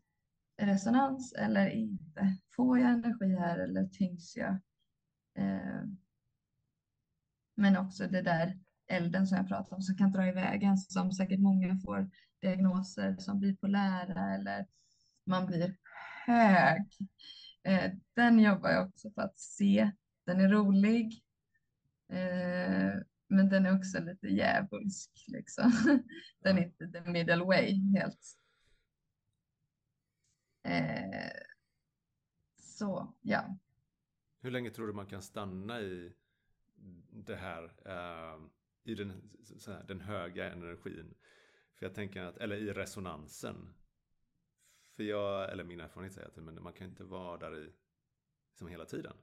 resonans eller inte. Får jag energi här eller tyngs jag? Eh, men också det där elden som jag pratade om som kan dra iväg en som säkert många får diagnoser som bipolära eller man blir hög. Eh, den jobbar jag också på att se. Den är rolig. Eh, men den är också lite djävulsk liksom. Den är inte the middle way helt. Eh, så ja. Hur länge tror du man kan stanna i det här, eh, i den, här, den höga energin? För jag tänker att, eller i resonansen. För jag, eller min erfarenhet säger att men man kan inte vara där i som hela tiden.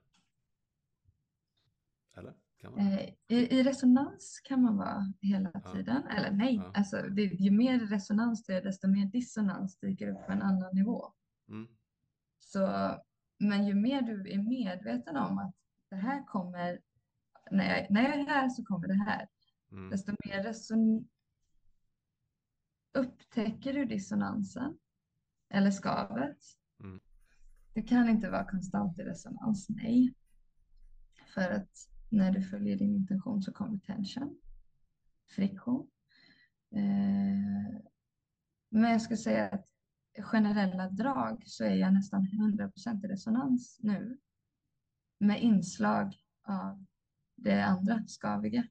Eller? Kan man? Eh, i, I resonans kan man vara hela Ja. tiden. Eller nej, Ja. alltså det, ju mer resonans det är, desto mer dissonans dyker upp på en annan nivå. Mm. Så, men ju mer du är medveten om att det här kommer, när jag, när jag är här så kommer det här, Mm. desto mer reson, upptäcker du dissonansen eller skavet. Mm. Det kan inte vara konstant i resonans, nej. För att när du följer din intention så kommer tension, friktion. Eh, men jag skulle säga att generella drag så är jag nästan 100% i resonans nu. Med inslag av det andra skaviga.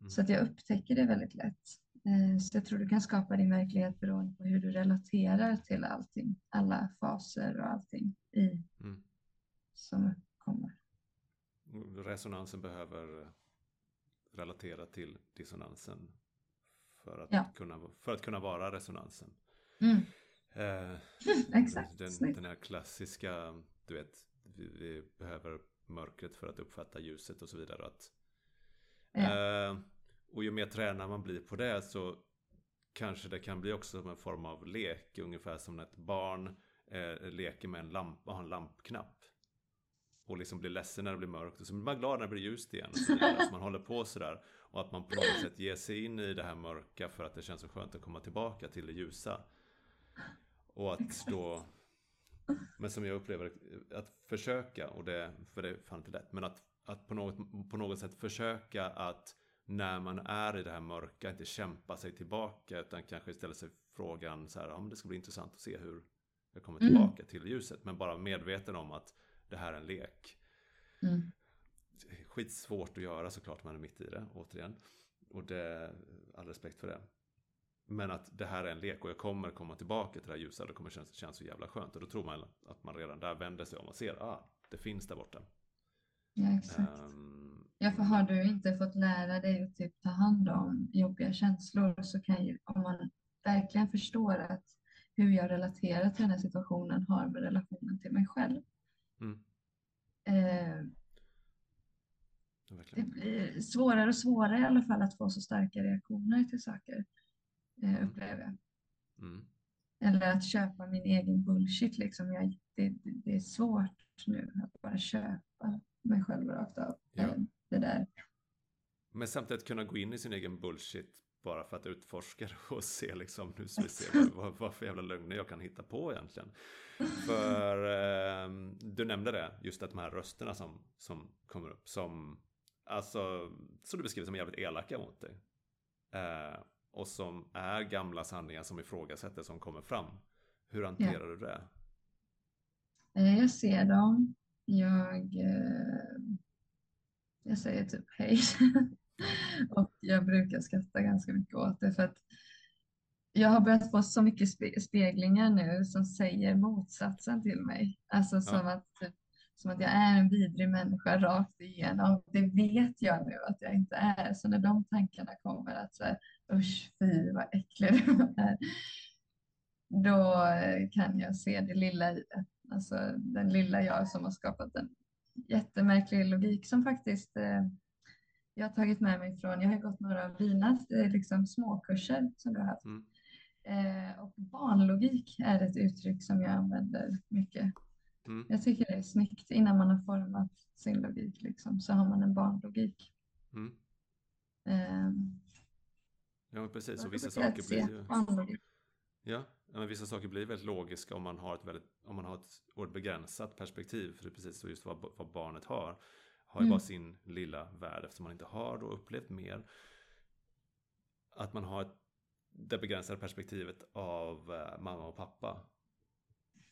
Mm. Så att jag upptäcker det väldigt lätt. Eh, Så jag tror du kan skapa din verklighet beroende på hur du relaterar till allting. Alla faser och allting i Mm. som kommer. Resonansen behöver relatera till dissonansen. För att, Ja. kunna, för att kunna vara resonansen. Mm. Eh, Exakt, den, den här klassiska, du vet, vi, vi behöver mörkret för att uppfatta ljuset och så vidare. Att, Ja. eh, och ju mer tränad man blir på det så kanske det kan bli också som en form av lek. Ungefär som när ett barn eh, leker med en lampa, har en lampknapp. Och liksom blir ledsen när det blir mörkt. Och så blir man glad när det blir ljust igen. Så, vidare. så man håller på sådär. Och att man på något sätt ger sig in i det här mörka för att det känns så skönt att komma tillbaka till det ljusa. Och att då... Men som jag upplever att försöka, och det, för det är fan inte lätt, men att, att på, något, på något sätt försöka att när man är i det här mörka inte kämpa sig tillbaka utan kanske ställa sig frågan så här, ja men det ska bli intressant att se hur jag kommer Mm. tillbaka till ljuset. Men bara medveten om att det här är en lek. Mm. Skitsvårt att göra såklart man är mitt i det, återigen. Och det, all respekt för det. Men att det här är en lek och jag kommer komma tillbaka till det här ljusa. Det kommer kännas, kännas så jävla skönt. Och då tror man att man redan där vänder sig om och ser, ah, det finns där borta. Ja, exakt. Ehm, Ja, för har du inte fått lära dig att typ ta hand om jobbiga känslor så kan ju, om man verkligen förstår att hur jag relaterar till den här situationen har med relationen till mig själv. Mm. Eh, det blir svårare och svårare i alla fall att få så starka reaktioner till saker, eh, upplever jag. Mm. Eller att köpa min egen bullshit liksom. Jag, det, det, det är svårt nu att bara köpa mig själv rakt av. Ja. Det där. Men samtidigt kunna gå in i sin egen bullshit bara för att utforska och se liksom, nu ska vi se vad, vad, vad för jävla lögner jag kan hitta på egentligen. För eh, du nämnde det, just att de här rösterna som, som kommer upp som, alltså, som du beskriver som jävligt elaka mot dig. Eh, och som är gamla sanningar som ifrågasätter som kommer fram. Hur hanterar du det? Eh, Jag ser dem. Jag, eh, jag säger typ hej. Och jag brukar skratta ganska mycket åt det för att jag har börjat få så mycket spe speglingar nu som säger motsatsen till mig. Alltså som att, typ, som att jag är en vidrig människa rakt igenom. Det vet jag nu att jag inte är. Så när de tankarna kommer att så här, usch fy vad äcklig du är. Då kan jag se det lilla i det. Alltså den lilla jag som har skapat en jättemärklig logik som faktiskt eh, jag har tagit med mig från, jag har gått några av dina eh, liksom, småkurser som du har haft. Mm. Eh, och barnlogik är ett uttryck som jag använder mycket. Mm. Jag tycker det är snyggt innan man har format sin logik liksom, så har man en barnlogik. Mm. Eh, Ja, precis. Och vissa saker blir ju... Ja, men vissa saker blir väldigt logiska om man har ett väldigt, om man har ett, och begränsat perspektiv. För det är precis så just vad, vad barnet har. Har ju Mm. bara sin lilla värld eftersom man inte har då upplevt mer. Att man har ett, det begränsade perspektivet av eh, mamma och pappa.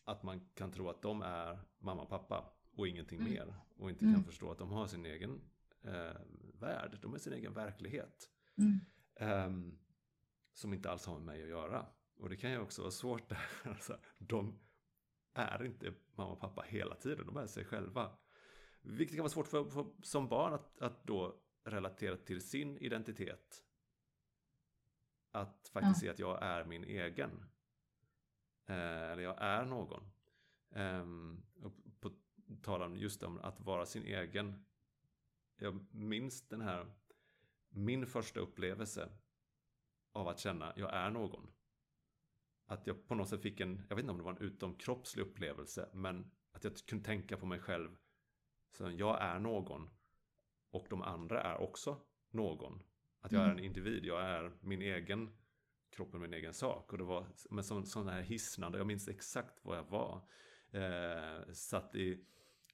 Att man kan tro att de är mamma och pappa och ingenting Mm. mer. Och inte Mm. kan förstå att de har sin egen eh, värld. De har sin egen verklighet. Ehm, som inte alls har med mig att göra. Och det kan ju också vara svårt där. Alltså, de är inte mamma och pappa hela tiden, de är sig själva. Vilket kan vara svårt för, för, som barn att, att då relatera till sin identitet. Att faktiskt Ja. se att jag är min egen. Eh, eller jag är någon. Ehm, och på tal om just om att vara sin egen. Jag minns den här, min första upplevelse av att känna jag är någon. Att jag på något sätt fick en, jag vet inte om det var en utomkroppslig upplevelse, men att jag kunde tänka på mig själv. Så jag är någon. Och de andra är också någon. Att jag är en Mm. individ, jag är min egen kropp och min egen sak. Och det var men sån, sån här hisnande, jag minns exakt vad jag var. Eh, satt i,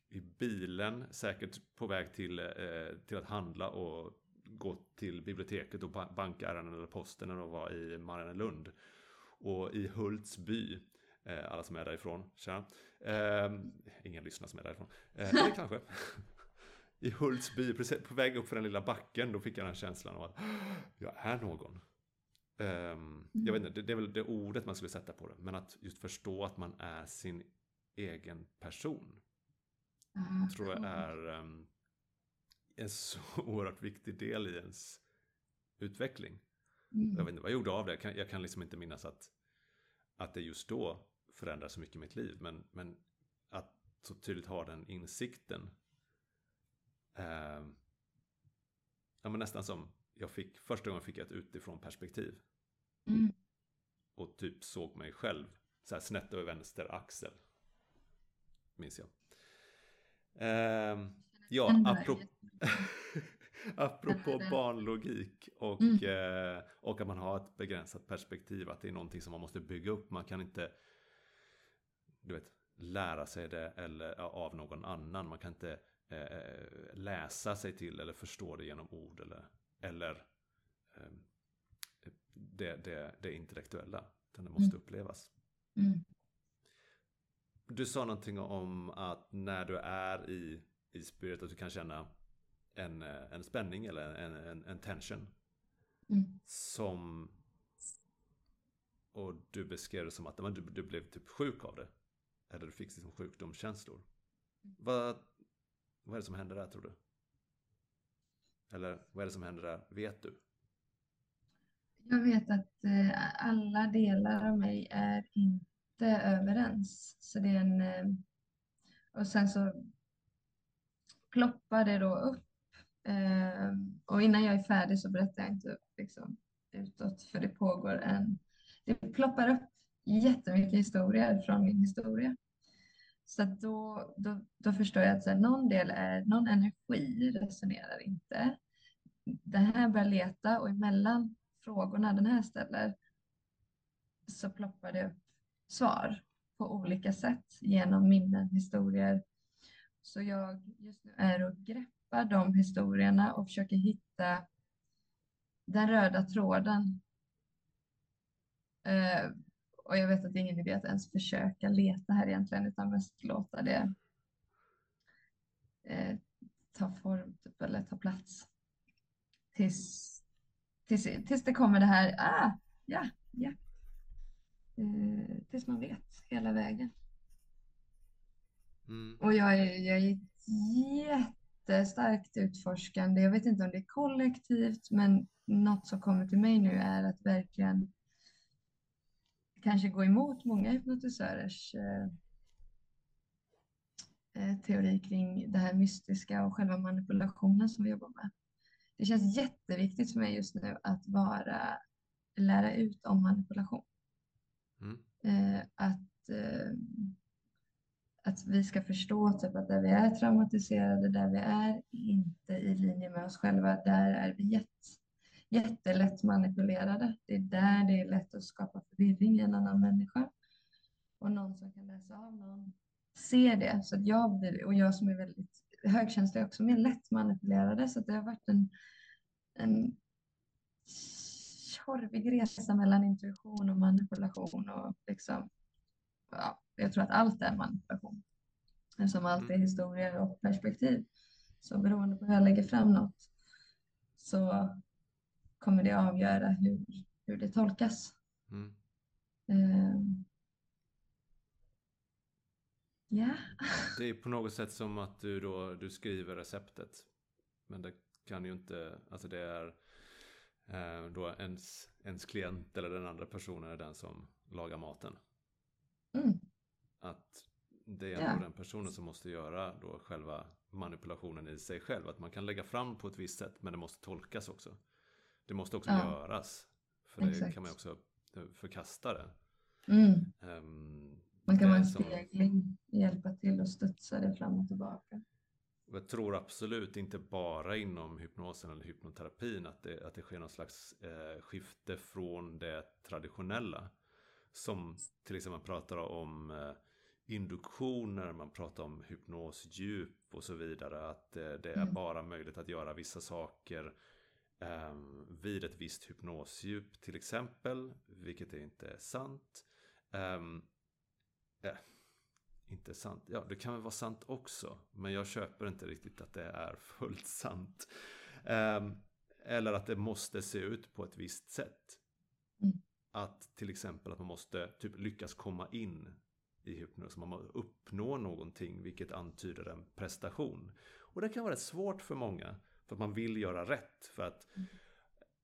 i bilen, säkert på väg till, eh, till att handla och gå till biblioteket och ba- banka ärenden eller posten när de var i Mariannelund. Och i Hultsby, eh, alla som är därifrån, tjena. Eh, ingen lyssnar som är därifrån. Eh, eller kanske. I Hultsby, precis på väg upp för den lilla backen, då fick jag den känslan av att jag är någon. Ehm, jag vet inte, det, det är väl det ordet man skulle sätta på det. Men att just förstå att man är sin egen person. Ah, Tror jag är ehm, en så oerhört viktig del i ens utveckling. Mm. Jag vet inte vad jag gjorde av det. Jag kan, jag kan liksom inte minnas att, att det just då förändrade så mycket i mitt liv. Men, men att så tydligt har den insikten. Eh, ja, men nästan som jag fick, första gången fick jag ett utifrån perspektiv. Mm. Och typ såg mig själv så här snett över vänster axel. Minns jag. Eh, ja, apropå, apropå barnlogik och, mm. eh, och att man har ett begränsat perspektiv. Att det är någonting som man måste bygga upp. Man kan inte du vet, lära sig det eller, av någon annan. Man kan inte eh, läsa sig till eller förstå det genom ord eller, eller eh, det, det, det intellektuella. Utan det måste mm. upplevas. Mm. Du sa någonting om att när du är i, i spirit att du kan känna en, en spänning eller en, en, en tension. Mm. Som och du beskrev det som att du, du blev typ sjuk av det. Eller du fick liksom sjukdomskänslor. Mm. Vad, vad är det som händer där tror du? Eller vad är det som händer där, vet du? Jag vet att eh, alla delar av mig är inte överens. Så det är en... Eh, och sen så ploppar det då upp. Eh, och innan jag är färdig så berättar jag inte liksom, utåt, för det pågår en... Det ploppar upp jättemycket historier från min historia. Så då, då, då förstår jag att så här, någon del är, någon energi resonerar inte. Den här börjar leta och emellan frågorna den här ställer så ploppar det upp svar på olika sätt genom minnen, historier. Så jag just nu är och greppar de historierna och försöker hitta den röda tråden. Eh, och jag vet att det är ingen idé att ens försöka leta här egentligen, utan mest låta det eh, ta form typ, eller ta plats. Tills, tills, tills det kommer det här, ah, ja, ja. Eh, tills man vet hela vägen. Mm. Och jag är, jag är jättestarkt utforskande. Jag vet inte om det är kollektivt, men något som kommer till mig nu är att verkligen kanske gå emot många hypnotisörers eh, eh, teori kring det här mystiska och själva manipulationen som vi jobbar med. Det känns jätteviktigt för mig just nu att vara, lära ut om manipulation. Mm. Eh, att, eh, att vi ska förstå typ, att där vi är traumatiserade, där vi är inte i linje med oss själva, där är vi jätt, jättelätt manipulerade. Det är där det är lätt att skapa förvirring i en annan människa. Och någon som kan läsa av någon ser det. Så att jag blir, och jag som är väldigt högkänslig också, mer lätt manipulerade. Så det har varit en, en tjorvig resa mellan intuition och manipulation. Och liksom, ja, jag tror att allt är manipulation. Som allt är mm. historier och perspektiv. Så beroende på hur jag lägger fram något så kommer det avgöra hur, hur det tolkas. Mm. Uh, yeah. Det är på något sätt som att du då du skriver receptet. Men det kan ju inte, alltså det är eh, då ens, ens klient eller den andra personen är den som lagar maten. Att det är yeah. den personen som måste göra då själva manipulationen i sig själv. Att man kan lägga fram på ett visst sätt men det måste tolkas också. Det måste också ja. göras. För Exakt. det kan man också förkasta det. Mm. Um, man kan vara en spegling, hjälpa till och studsa det fram och tillbaka. Jag tror absolut inte bara inom hypnosen eller hypnoterapin att det, att det sker någon slags eh, skifte från det traditionella. Som till exempel man pratar om eh, induktioner, man pratar om hypnosdjup och så vidare. Att eh, det är mm. bara möjligt att göra vissa saker um, vid ett visst hypnosdjup till exempel, vilket är inte är sant. Äh, inte sant, ja det kan väl vara sant också, men jag köper inte riktigt att det är fullt sant. Um, eller att det måste se ut på ett visst sätt. Mm. Att till exempel att man måste typ lyckas komma in i hypnos, man måste uppnå någonting vilket antyder en prestation. Och det kan vara rätt svårt för många. För att man vill göra rätt. För att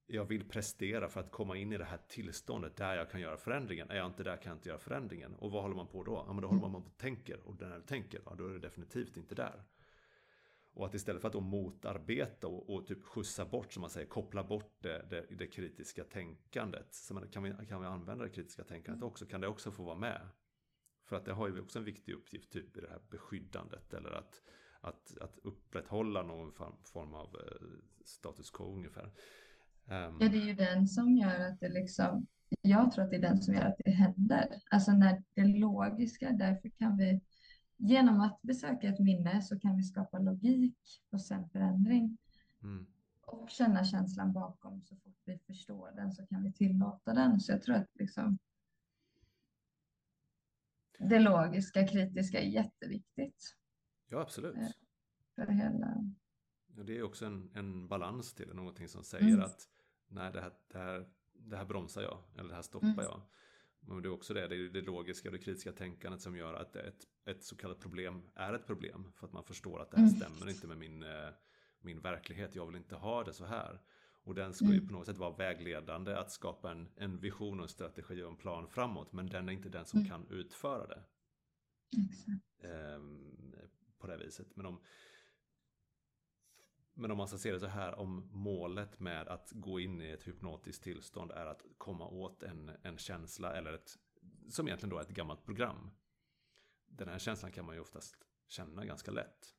jag vill prestera för att komma in i det här tillståndet där jag kan göra förändringen. Är jag inte där kan jag inte göra förändringen. Och vad håller man på då? Ja, men då håller man på och tänker. Och när du tänker, ja, då är du definitivt inte där. Och att istället för att då motarbeta och, och typ skjutsa bort, som man säger, koppla bort det, det, det kritiska tänkandet. Så man, kan, vi, kan vi använda det kritiska tänkandet också? Kan det också få vara med? För att det har ju också en viktig uppgift typ i det här beskyddandet. Eller att, att, att upprätthålla någon form av eh, status quo ungefär. Um, ja, det är ju den som gör att det liksom, jag tror att det är den som gör att det händer. Alltså när det logiska, därför kan vi genom att besöka ett minne så kan vi skapa logik och sen förändring. Mm. Och känna känslan bakom så fort vi förstår den så kan vi tillåta den. Så jag tror att liksom det logiska, kritiska är jätteviktigt. Ja, absolut. Eh, för hela... Ja, det är också en, en balans till det, någonting som säger mm. att nej, det här, det, här, det här bromsar jag, eller det här stoppar mm. jag. Men det är också det, det är det logiska och det kritiska tänkandet som gör att ett, ett så kallat problem är ett problem. För att man förstår att det här mm. stämmer inte med min, eh, min verklighet, jag vill inte ha det så här. Och den ska ju mm. på något sätt vara vägledande att skapa en, en vision och en strategi och en plan framåt. Men den är inte den som mm. kan utföra det. Ehm, på det viset. Men om, men om man ska se det så här, om målet med att gå in i ett hypnotiskt tillstånd är att komma åt en, en känsla eller ett, som egentligen då är ett gammalt program. Den här känslan kan man ju oftast känna ganska lätt.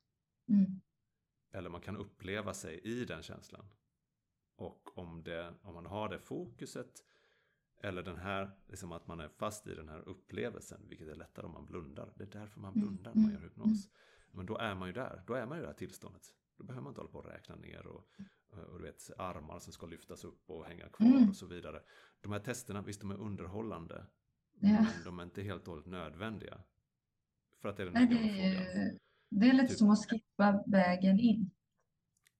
Mm. Eller man kan uppleva sig i den känslan. Och om, det, om man har det fokuset eller den här, liksom att man är fast i den här upplevelsen, vilket är lättare om man blundar. Det är därför man mm. blundar när man gör hypnos. Men då är man ju där, då är man ju i det här tillståndet. Då behöver man inte hålla på och räkna ner och, och du vet, armar som ska lyftas upp och hänga kvar mm. och så vidare. De här testerna, visst de är underhållande. Ja. Men de är inte helt och hållet nödvändiga. För att det är den här det, är, det är lite typ. som att skippa vägen in.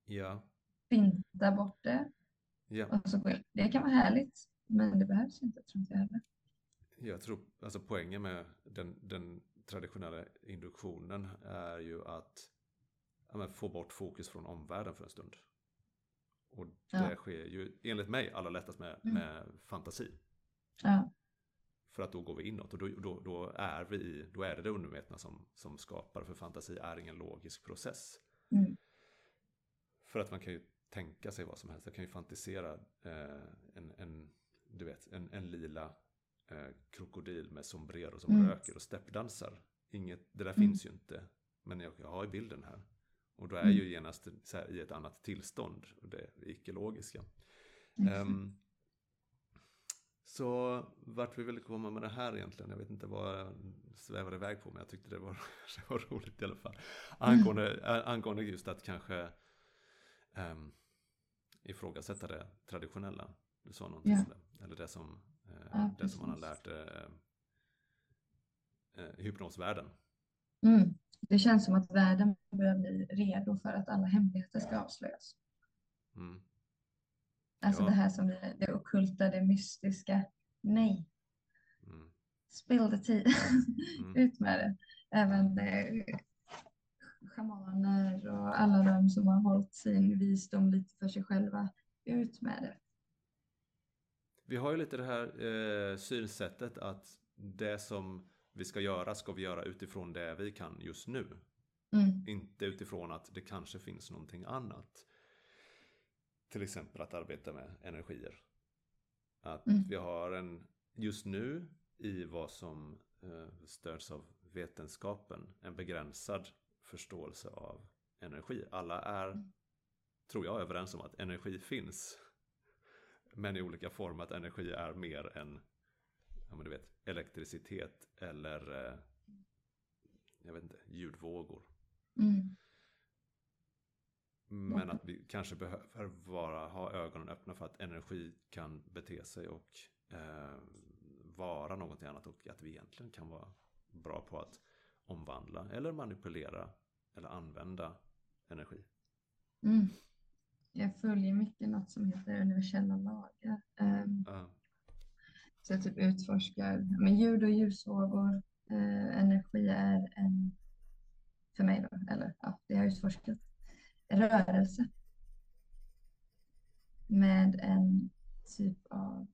Ja. Finta bort det. Ja. Och så det kan vara härligt. Men det behövs inte, tror inte jag heller. Jag tror, alltså poängen med den, den traditionella induktionen är ju att ja, få bort fokus från omvärlden för en stund. Och det ja. sker ju enligt mig allra lättast med, mm. med fantasi. Ja. För att då går vi inåt och då, då, då, är, vi, då är det det undermedvetna som, som skapar. För fantasi är ingen logisk process. Mm. För att man kan ju tänka sig vad som helst. Jag kan ju fantisera eh, en, en, du vet, en, en lila eh, krokodil med sombrero som mm. röker och steppdansar. Inget, det där mm. finns ju inte. Men jag, jag har ju bilden här. Och då är mm. ju genast här, i ett annat tillstånd. Och det icke-logiska. Um, så vart vi ville komma med det här egentligen. Jag vet inte vad jag svävade iväg på. Men jag tyckte det var, det var roligt i alla fall. Angående, mm. angående just att kanske um, ifrågasätta det traditionella. Du sa någonting ja. om det. Eller det som, eh, ja, det som man har lärt eh, eh, hypnosvärlden. Mm. Det känns som att världen börjar bli redo för att alla hemligheter ska avslöjas. Mm. Alltså ja. det här som är det okulta, det mystiska. Nej. Mm. Spill the tea. Mm. Ut med det. Även det, schamaner och alla de som har hållit sin visdom lite för sig själva. Ut med det. Vi har ju lite det här eh, synsättet att det som vi ska göra ska vi göra utifrån det vi kan just nu. Mm. Inte utifrån att det kanske finns någonting annat. Till exempel att arbeta med energier. Att mm. vi har en, just nu i vad som eh, stöds av vetenskapen, en begränsad förståelse av energi. Alla är, mm. tror jag, överens om att energi finns. Men i olika former, att energi är mer än ja, men du vet, elektricitet eller eh, jag vet inte, ljudvågor. Mm. Men att vi kanske behöver vara, ha ögonen öppna för att energi kan bete sig och eh, vara någonting annat och att vi egentligen kan vara bra på att omvandla eller manipulera eller använda energi. Mm. Jag följer mycket något som heter universella lagar. Um, uh. Så jag typ utforskar men ljud och ljusvågor. Eh, energi är en, för mig då, eller ja, det har jag utforskat, rörelse. med en typ av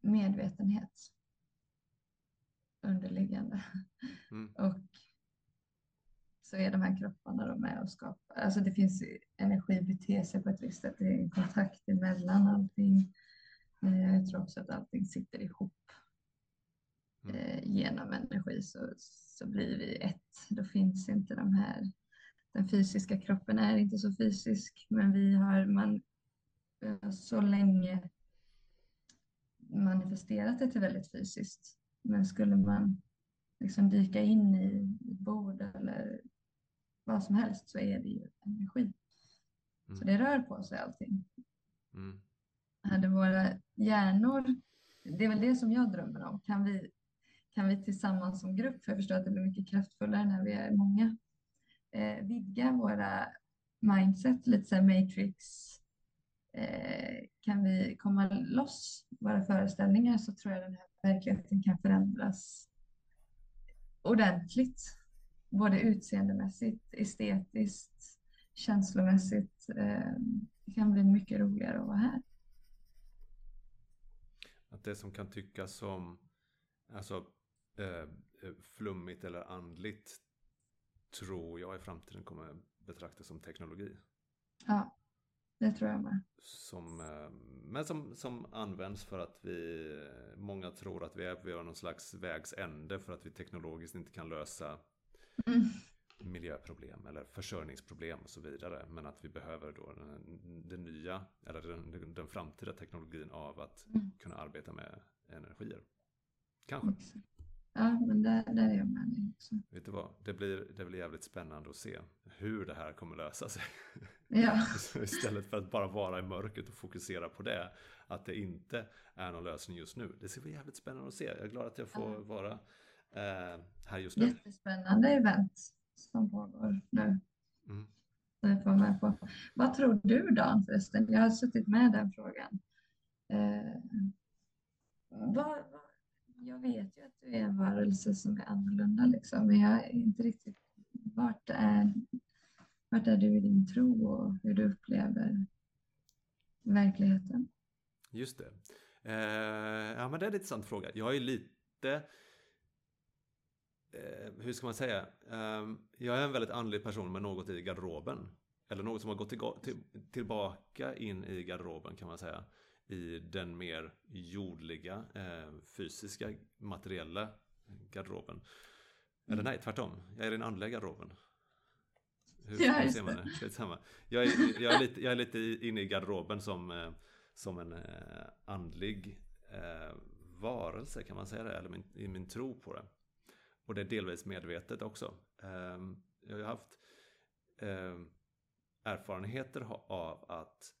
medvetenhet underliggande. Mm. Och så är de här kropparna då med och skapar, alltså det finns energi beter sig på ett visst sätt, det är en kontakt emellan allting. Eh, jag tror också att allting sitter ihop mm. eh, genom energi så, så blir vi ett. Då finns inte de här, den fysiska kroppen är inte så fysisk, men vi har man så länge manifesterat det till väldigt fysiskt. Men skulle man liksom dyka in i bord eller vad som helst så är det ju energi. Mm. Så det rör på sig allting. Mm. Hade våra hjärnor, det är väl det som jag drömmer om, kan vi, kan vi tillsammans som grupp, för jag förstår att det blir mycket kraftfullare när vi är många, eh, vidga våra mindset, lite så matrix, eh, kan vi komma loss våra föreställningar så tror jag den här verkligheten kan förändras ordentligt både utseendemässigt, estetiskt, känslomässigt. Eh, det kan bli mycket roligare att vara här. Att det som kan tyckas som alltså, eh, flummigt eller andligt tror jag i framtiden kommer betraktas som teknologi. Ja, det tror jag med. Som, eh, men som, som används för att vi, många tror att vi är vid någon slags vägs ände för att vi teknologiskt inte kan lösa mm. miljöproblem eller försörjningsproblem och så vidare. Men att vi behöver då den, den nya, eller den, den, framtida teknologin av att mm. kunna arbeta med energier. Kanske. Ja, men där, där är jag med dig också. Vet du vad, det blir, det blir jävligt spännande att se hur det här kommer lösa sig. Ja. Istället för att bara vara i mörkret och fokusera på det. Att det inte är någon lösning just nu. Det ska bli jävligt spännande att se. Jag är glad att jag får ja. vara här just nu. Jättespännande event som pågår nu. Mm. Jag får med på. Vad tror du Dan förresten? Jag har suttit med den frågan. Eh, vad, jag vet ju att du är en varelse som är annorlunda liksom, men jag är inte riktigt vart är, vart är du i din tro och hur du upplever verkligheten? Just det. Eh, ja, men det är en intressant fråga. Jag är lite eh, hur ska man säga? Eh, jag är en väldigt andlig person med något i garderoben. Eller något som har gått till, till, tillbaka in i garderoben kan man säga. I den mer jordliga, eh, fysiska, materiella garderoben. Mm. Eller nej, tvärtom. Jag är i den andliga garderoben. Hur, ja, hur ser man det? Jag är, jag, är lite, jag är lite inne i garderoben som, eh, som en eh, andlig eh, varelse, kan man säga det? Eller min, i min tro på det. Och det är delvis medvetet också. Ehm, jag har haft ehm, erfarenheter av att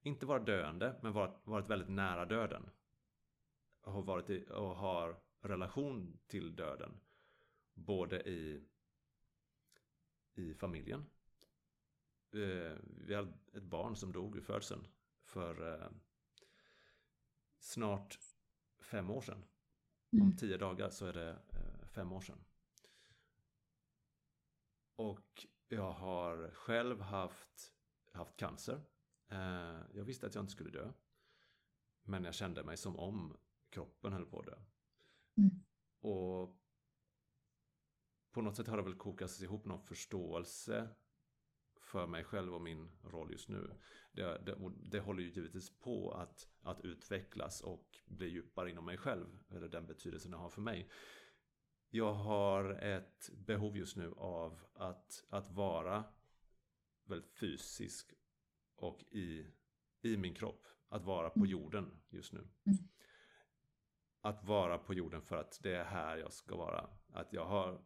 inte vara döende, men varit, varit väldigt nära döden. Har varit i, och har relation till döden. Både i, i familjen. Eh, vi hade ett barn som dog vid födseln för eh, snart fem år sedan. Om mm. tio dagar så är det eh, fem år sedan. Och jag har själv haft, haft cancer. Eh, jag visste att jag inte skulle dö. Men jag kände mig som om kroppen höll på att dö. Mm. Och på något sätt har det väl kokats ihop någon förståelse för mig själv och min roll just nu. Det, det, det håller ju givetvis på att, att utvecklas och bli djupare inom mig själv. Eller den betydelsen det har för mig. Jag har ett behov just nu av att, att vara väldigt fysisk och i, i min kropp. Att vara på jorden just nu. Att vara på jorden för att det är här jag ska vara. Att jag har,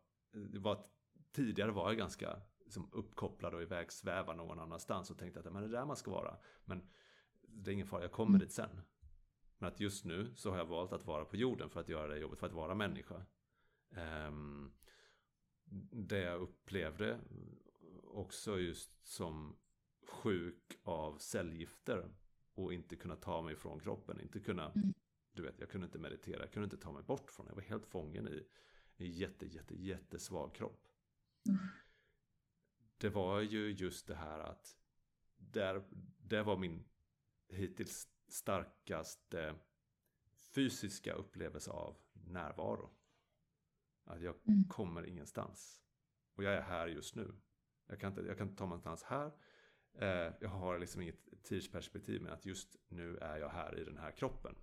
var, tidigare var jag ganska liksom uppkopplad och iväg sväva någon annanstans och tänkte att men det är där man ska vara. Men det är ingen fara, jag kommer mm. dit sen. Men att just nu så har jag valt att vara på jorden för att göra det jobbet, för att vara människa. Um, det jag upplevde också just som sjuk av cellgifter och inte kunna ta mig från kroppen, inte kunna, mm. du vet, jag kunde inte meditera, jag kunde inte ta mig bort från det, jag var helt fången i en jätte, jätte, jättesvag kropp. Det var ju just det här att där, det var min hittills starkaste fysiska upplevelse av närvaro. Att jag Mm. kommer ingenstans. Och jag är här just nu. Jag kan inte, jag kan inte ta mig någonstans här. Eh, jag har liksom inget tidsperspektiv med att just nu är jag här i den här kroppen.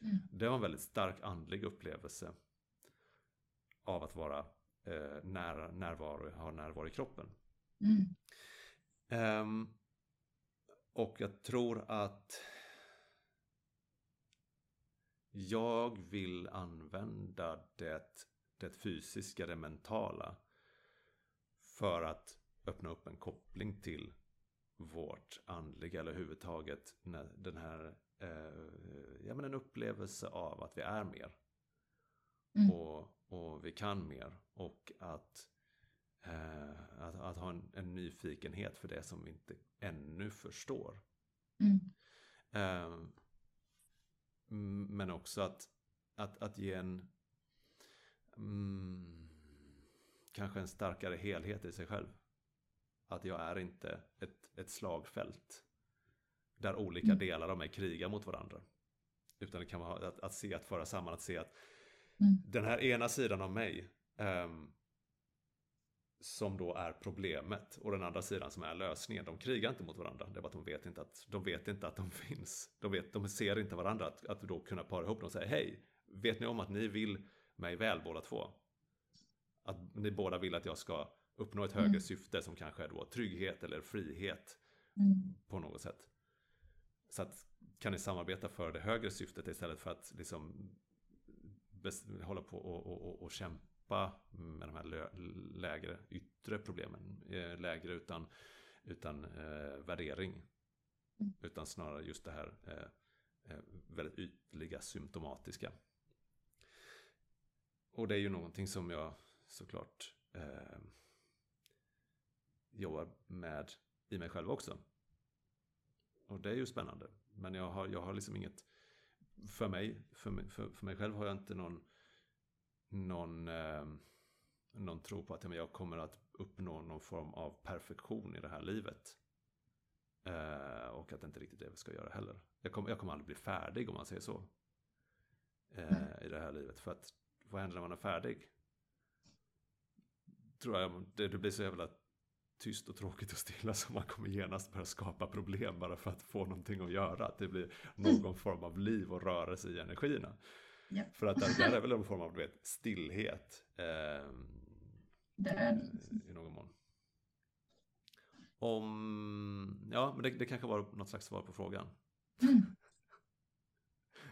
Mm. Det var en väldigt stark andlig upplevelse av att vara eh, nära närvaro, ha närvaro i kroppen. Mm. Ehm, och jag tror att jag vill använda det, det fysiska, det mentala för att öppna upp en koppling till vårt andliga eller överhuvudtaget när den här eh, ja, men en upplevelse av att vi är mer Mm. och, och vi kan mer och att, eh, att, att ha en, en nyfikenhet för det som vi inte ännu förstår. Mm. Eh, men också att, att, att ge en mm, kanske en starkare helhet i sig själv. Att jag är inte ett, ett slagfält där olika Mm. delar av mig krigar mot varandra. Utan det kan vara att, att se, att föra samman, att se att Mm. den här ena sidan av mig ehm, som då är problemet och den andra sidan som är lösningen. De krigar inte mot varandra. Det är bara att de vet inte att de, vet inte att de finns. De, vet, de ser inte varandra. Att, att då kunna para ihop dem och säga hej, vet ni om att ni vill mig väl båda två? Att ni båda vill att jag ska uppnå ett högre Mm. syfte som kanske är då trygghet eller frihet Mm. på något sätt. Så att kan ni samarbeta för det högre syftet istället för att liksom hålla på och, och, och, och kämpa med de här lägre yttre problemen. Eh, lägre utan, utan eh, värdering. Mm. Utan snarare just det här eh, eh, väldigt ytliga symptomatiska. Och det är ju någonting som jag såklart eh, jobbar med i mig själv också. Och det är ju spännande. Men jag har, jag har liksom inget, för mig, för mig, för, för mig själv har jag inte någon, någon, eh, någon tro på att ja, jag kommer att uppnå någon form av perfektion i det här livet. Eh, och att det inte riktigt är det vi ska göra heller. Jag kommer, jag kommer aldrig bli färdig om man säger så. Eh, I det här livet. För att vad händer när man är färdig? Tror jag, det, det blir så jävla tyst och tråkigt och stilla så man kommer genast börja skapa problem bara för att få någonting att göra. Att det blir någon form av liv och rörelse i energierna. Ja. För att där, där är väl en form av du vet, stillhet. Eh, Död. I någon mån. Om, ja men det, det kanske var något slags svar på frågan. Mm.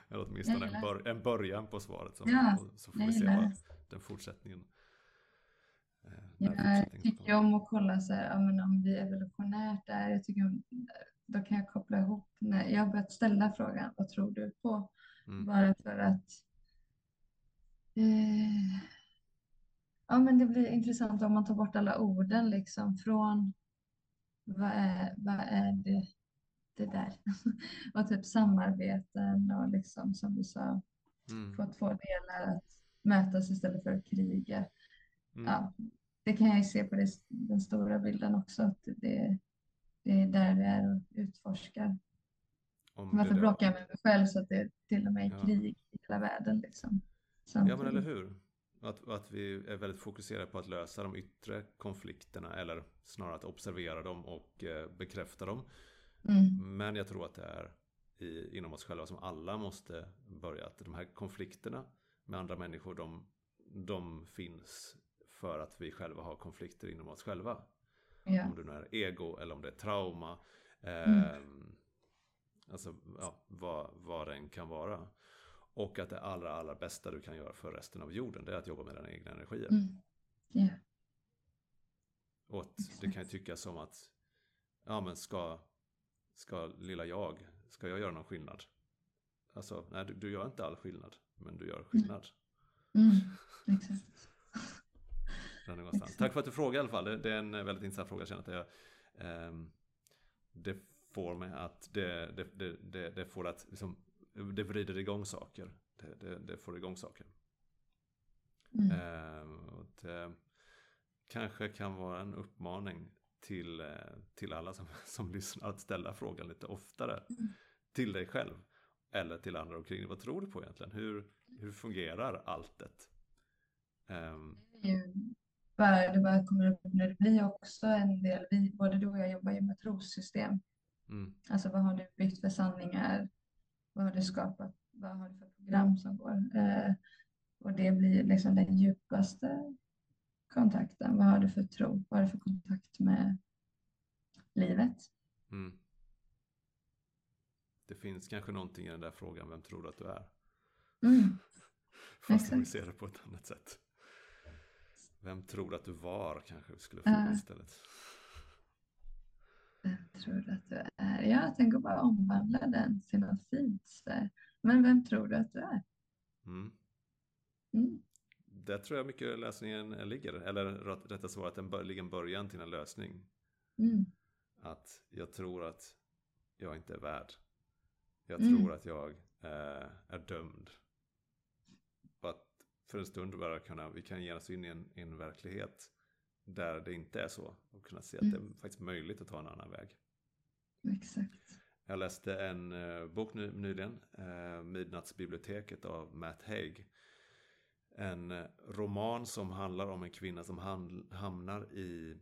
Eller åtminstone en, bör, en början på svaret. Som, Ja, så får vi se vad den fortsättningen. eh, Jag fortsättningen tycker kommer. om att kolla så här, ja, men om vi evolutionärt är, jag tycker om, då kan jag koppla ihop, när jag har börjat ställa frågan, vad tror du på? Mm. Bara för att eh, ja, men det blir intressant om man tar bort alla orden liksom från vad är, vad är det, det där? och typ samarbeten och liksom som du sa, Mm. få två delar att mötas istället för att kriga. Mm. Ja, det kan jag ju se på det, den stora bilden också, att det, det är där vi är och utforskar. Om Varför bråkar jag med mig själv så att det till och med är Ja. krig i hela världen liksom? Ja men eller Samtidigt. hur? Att, att vi är väldigt fokuserade på att lösa de yttre konflikterna eller snarare att observera dem och eh, bekräfta dem. Mm, Men jag tror att det är i, inom oss själva som alla måste börja. Att de här konflikterna med andra människor de, de finns för att vi själva har konflikter inom oss själva. ja. Om det nu är ego eller om det är trauma. Eh, Mm. Alltså ja, vad, vad den kan vara. Och att det allra, allra bästa du kan göra för resten av jorden det är att jobba med dina egna energier. Mm, ja. Och att det kan ju tyckas som att ja men ska, ska lilla jag, ska jag göra någon skillnad? Alltså, nej du, du gör inte all skillnad, men du gör skillnad. Mm, exakt. Där någonstans. Tack för att du frågade i alla fall. Det, det är en väldigt intressant fråga. Jag känner att jag, ehm, det får mig att det, det, det, det, det får att liksom, det vrider igång saker. Det, det, det får igång saker. Mm, Ehm, och det kanske kan vara en uppmaning till, eh, till alla som, som lyssnar att ställa frågan lite oftare Mm. till dig själv eller till andra omkring. Vad tror du på egentligen? Hur, hur fungerar alltet? Um, Det är ju bara det bara kommer upp nu. Det blir också en del, vi, både du och jag jobbar ju med trossystem. mm, Alltså vad har du byggt för sanningar? Vad har du skapat? Vad har du för program som går? Eh, och det blir liksom den djupaste kontakten. Vad har du för tro? Vad har du för kontakt med livet? mm. Det finns kanske någonting i den där frågan, vem tror du att du är? Mm. Fast om vi ser det på ett annat sätt. Vem tror du att du var kanske vi skulle fråga Ja. istället. Vem tror du att du är? Ja, tänk att bara omvandla den till något fint. Men vem tror du att du är? Mm. Mm. Där tror jag mycket lösningen ligger. Eller rätt- rättare att den ligger en början till en lösning. Mm. Att jag tror att jag inte är värd. Jag Mm. tror att jag eh, är dömd. Och att för en stund bara kunna, vi kan ge oss in i en, i en verklighet där det inte är så. Och kunna se att Mm. det är faktiskt möjligt att ta en annan väg. Exakt. Jag läste en eh, bok ny, nyligen, eh, Midnattsbiblioteket av Matt Haig. En eh, roman som handlar om en kvinna som hamnar i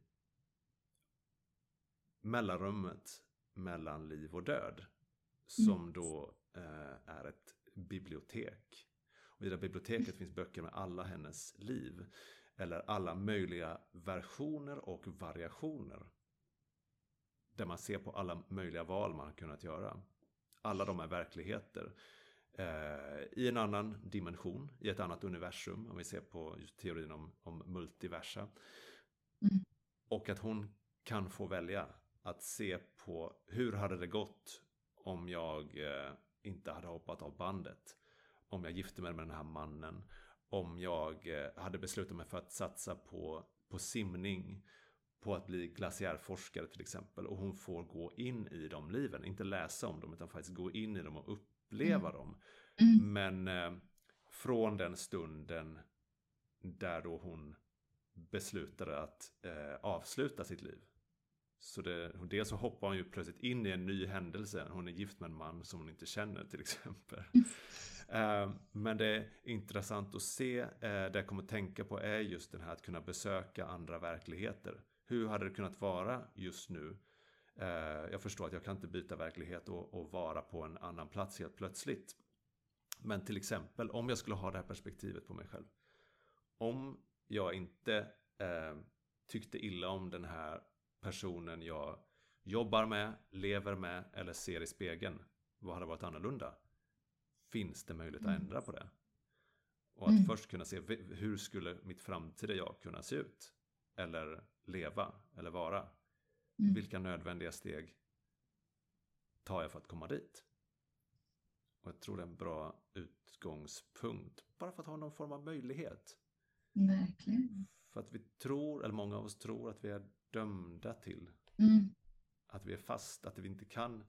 mellanrummet mellan liv och död. Som Mm. då är ett bibliotek. Och i det biblioteket finns böcker med alla hennes liv. Eller alla möjliga versioner och variationer. Där man ser på alla möjliga val man har kunnat göra. Alla de är verkligheter. Eh, I en annan dimension, i ett annat universum. Om vi ser på teorin om, om multiversa. Mm. Och att hon kan få välja att se på hur hade det gått om jag eh, inte hade hoppat av bandet. Om jag gifte mig med den här mannen. Om jag eh, hade beslutat mig för att satsa på, på simning. På att bli glaciärforskare till exempel. Och hon får gå in i de liven. Inte läsa om dem utan faktiskt gå in i dem och uppleva dem. Mm. Men eh, från den stunden där då hon beslutade att eh, avsluta sitt liv. Så det, dels så hoppar hon ju plötsligt in i en ny händelse. Hon är gift med en man som hon inte känner till exempel. Eh, men det är intressant att se. Eh, det jag kommer att tänka på är just den här att kunna besöka andra verkligheter. Hur hade det kunnat vara just nu? Eh, jag förstår att jag kan inte byta verklighet och, och vara på en annan plats helt plötsligt. Men till exempel om jag skulle ha det här perspektivet på mig själv. Om jag inte eh, tyckte illa om den här personen jag jobbar med, lever med eller ser i spegeln. Vad hade varit annorlunda? Finns det möjlighet att Mm. ändra på det? Och att Mm. först kunna se hur skulle mitt framtida jag kunna se ut? Eller leva eller vara? Mm. Vilka nödvändiga steg tar jag för att komma dit? Och jag tror det är en bra utgångspunkt. Bara för att ha någon form av möjlighet. Verkligen. För att vi tror, eller många av oss tror att vi är dömda till Mm. att vi är fast, att vi inte kan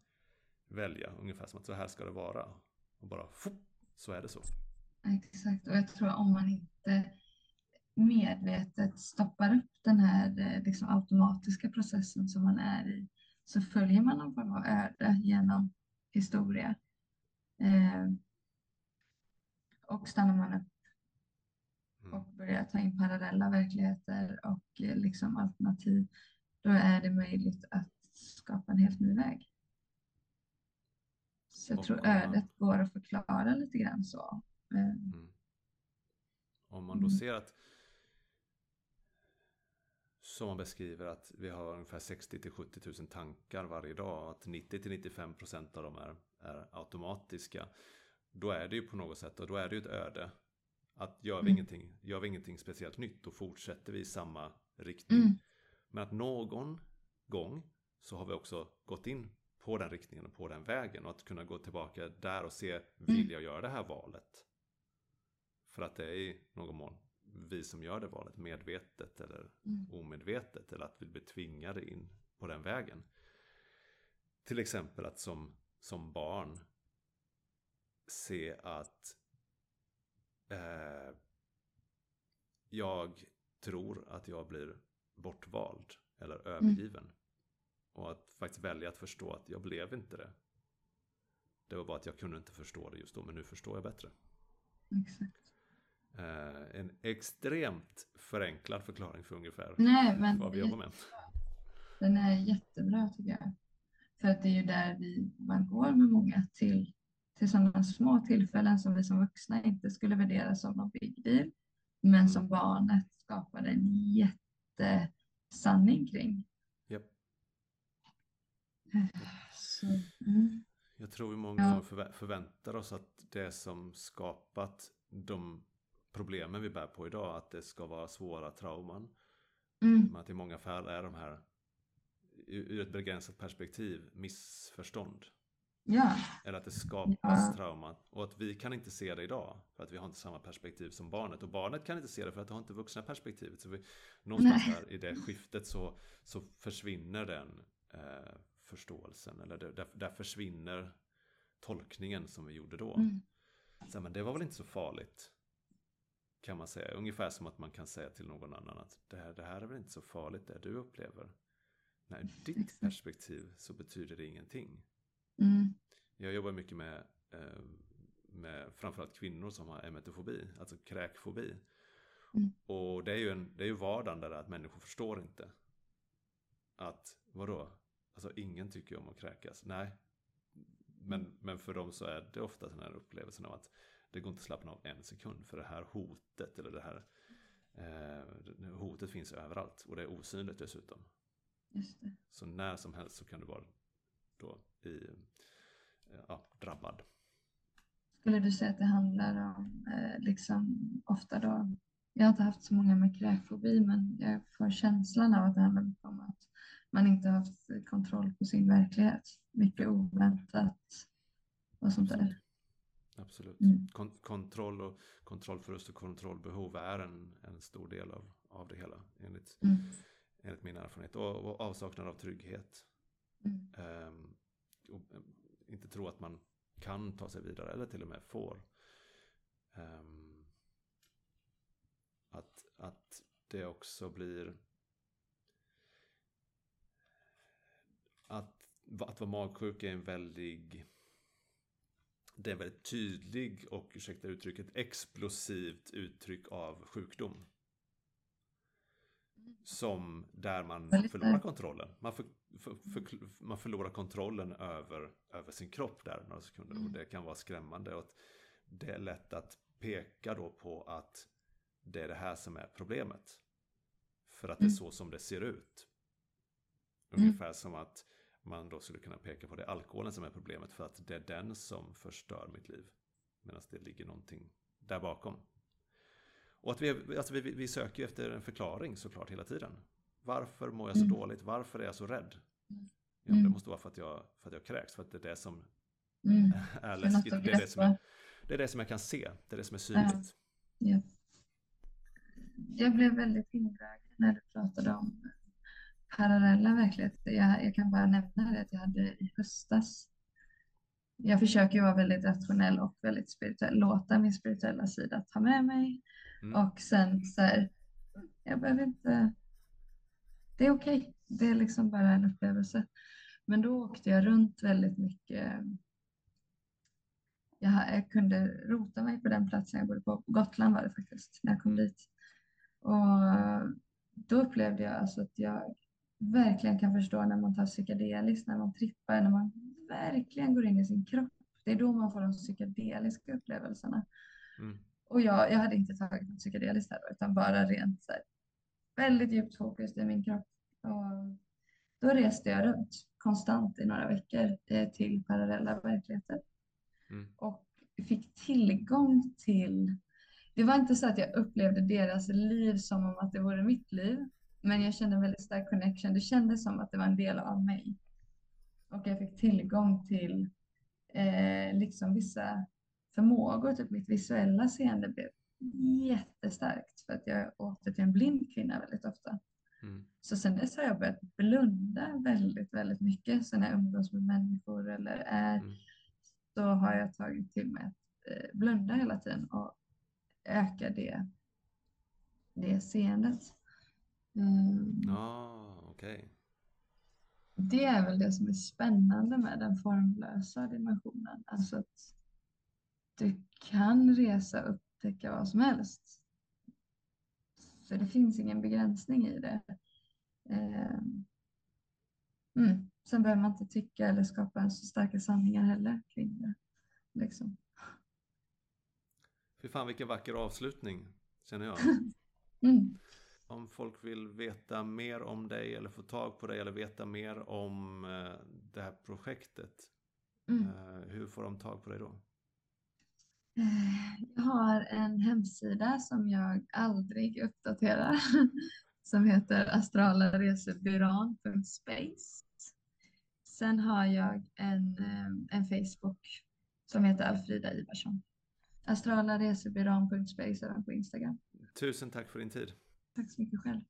välja. Ungefär som att så här ska det vara. Och bara, så är det så. Exakt. Och jag tror om man inte medvetet stoppar upp den här eh, liksom, automatiska processen som man är i så följer man någon form av öde genom historia. Eh, och stannar man upp Mm. och börjar ta in parallella verkligheter och eh, liksom alternativ, då är det möjligt att skapa en helt ny väg. Så jag Och tror ödet går att förklara lite grann så. Eh, Mm. Om man då Mm. ser att som man beskriver att vi har ungefär 60 till 70 000 tankar varje dag och att 90 till 95 procent av dem är, är automatiska. Då är det ju på något sätt och då är det ju ett öde. Att gör vi, Mm. ingenting, gör vi ingenting speciellt nytt då fortsätter vi i samma riktning. Mm. Men att någon gång så har vi också gått in på den riktningen och på den vägen och att kunna gå tillbaka där och se, vill jag göra det här valet? För att det är i någon mån vi som gör det valet, medvetet eller Mm. omedvetet, eller att vi blir tvingade in på den vägen. Till exempel att som, som barn se att eh, jag tror att jag blir bortvald eller övergiven. Och att faktiskt välja att förstå att jag blev inte det. Det var bara att jag kunde inte förstå det just då, men nu förstår jag bättre. Exakt. Eh, en extremt förenklad förklaring för ungefär Nej, men vad vi jobbar med. Den är jättebra tycker jag. För att det är ju där vi, man går med många till, till sådana små tillfällen som vi som vuxna inte skulle värdera som någon big deal. Men som barnet skapar en jättesanning kring. Japp. Så, mm. Jag tror många Ja. förvä- förväntar oss att det som skapat de problemen vi bär på idag, att det ska vara svåra trauman. Mm. Men att i många fall är de här, ur ett begränsat perspektiv, missförstånd. Ja, Eller att det skapas Ja. trauma. Och att vi kan inte se det idag. För att vi har inte samma perspektiv som barnet. Och barnet kan inte se det för att det har inte vuxna perspektivet. Så vi, någonstans där i det skiftet så, så försvinner den eh, förståelsen. Eller där, där försvinner tolkningen som vi gjorde då. mm. Så, men det var väl inte så farligt. Kan man säga. Ungefär som att man kan säga till någon annan att det här, det här är väl inte så farligt det du upplever. Nej, ur ditt perspektiv så betyder det ingenting. Mm. Jag jobbar mycket med, eh, med framförallt kvinnor som har emetofobi, alltså kräkfobi. Mm. Och det är ju, en, det är ju vardagen där att människor förstår inte. Att, vadå? Alltså ingen tycker om att kräkas. Nej. Men, men för dem så är det ofta den här upplevelsen av att det går inte att slappna av en sekund. För det här hotet eller det här eh, hotet finns överallt. Och det är osynligt dessutom. Just det. Så när som helst så kan du vara då i, eh, ja, drabbad. Skulle du säga att det handlar om, eh, liksom ofta då, jag har inte haft så många med kräkfobi, men jag får känslan av att det handlar om att man inte har haft kontroll på sin verklighet. Mycket oväntat och sånt där. Absolut. Mm. Kon- kontroll och kontrollförlust och kontrollbehov är en, en stor del av, av det hela enligt, Mm. enligt min erfarenhet. Och, och avsaknad av trygghet. Mm. Ehm, och, eh, inte tro att man kan ta sig vidare eller till och med får. Ehm, att, att det också blir att, att vara magsjuk är en väldig det är en väldigt tydlig och, ursäkta uttrycket, explosivt uttryck av sjukdom. Som där man förlorar kontrollen. Man, för, för, för, man förlorar kontrollen över, över sin kropp där några sekunder. Och Mm. det kan vara skrämmande. Och det är lätt att peka då på att det är det här som är problemet. För att det är Mm. så som det ser ut. Mm. Ungefär som att man då skulle kunna peka på det är alkoholen som är problemet för att det är den som förstör mitt liv. Medan det ligger någonting där bakom. Och att vi, alltså vi, vi söker efter en förklaring såklart hela tiden. Varför mår jag så Mm. dåligt? Varför är jag så rädd? Mm. Ja, men det Mm. måste vara för att, jag, för att jag kräks. För att det är det som Mm. är läskigt. Det är det, som är, det är det som jag kan se. Det är det som är synligt. Ja. Jag blev väldigt indragen när du pratade om parallella verkligheter. Jag, jag kan bara nämna det att jag hade i höstas. Jag försöker vara väldigt rationell och väldigt spirituell. Låta min spirituella sida ta med mig. Mm. Och sen så här, jag behöver inte. Det är okej. Det är liksom bara en upplevelse. Men då åkte jag runt väldigt mycket. Jag, jag kunde rota mig på den platsen jag bodde på. På Gotland var det faktiskt när jag kom dit. Och då upplevde jag alltså att jag verkligen kan förstå när man tar psykedeliskt, när man trippar, när man verkligen går in i sin kropp. Det är då man får de psykedeliska upplevelserna. Mm. Och jag, jag hade inte tagit något psykedeliskt här då, utan bara rent här, väldigt djupt fokus i min kropp. Och då reste jag runt konstant i några veckor eh, till parallella verkligheter Mm. och fick tillgång till. Det var inte så att jag upplevde deras liv som om att det vore mitt liv, men jag kände en väldigt stark connection. Det kändes som att det var en del av mig. Och jag fick tillgång till eh, liksom vissa förmågor, typ mitt visuella seende blev jättestarkt för att jag åkte till en blind kvinna väldigt ofta. Mm. Så sen dess har jag börjat blunda väldigt, väldigt mycket. Så när jag umgås med människor eller är Mm. så har jag tagit till mig att eh, blunda hela tiden och öka det, det seendet. Ja, Okej. Okay. Det är väl det som är spännande med den formlösa dimensionen. Alltså att du kan resa och upptäcka vad som helst. Så det finns ingen begränsning i det. Ehm, mm. Sen behöver man inte tycka eller skapa så starka sanningar heller kring det. Liksom. Fy fan vilken vacker avslutning, känner jag. mm. Om folk vill veta mer om dig eller få tag på dig eller veta mer om eh, det här projektet. Mm. Eh, hur får de tag på dig då? Eh, jag har en hemsida som jag aldrig uppdaterar som heter astralaresebyran.space. Sen har jag en, en Facebook som heter Alfrida Ivarsson. Astralaresebyran.space även på Instagram. Tusen tack för din tid. Tack så mycket själv.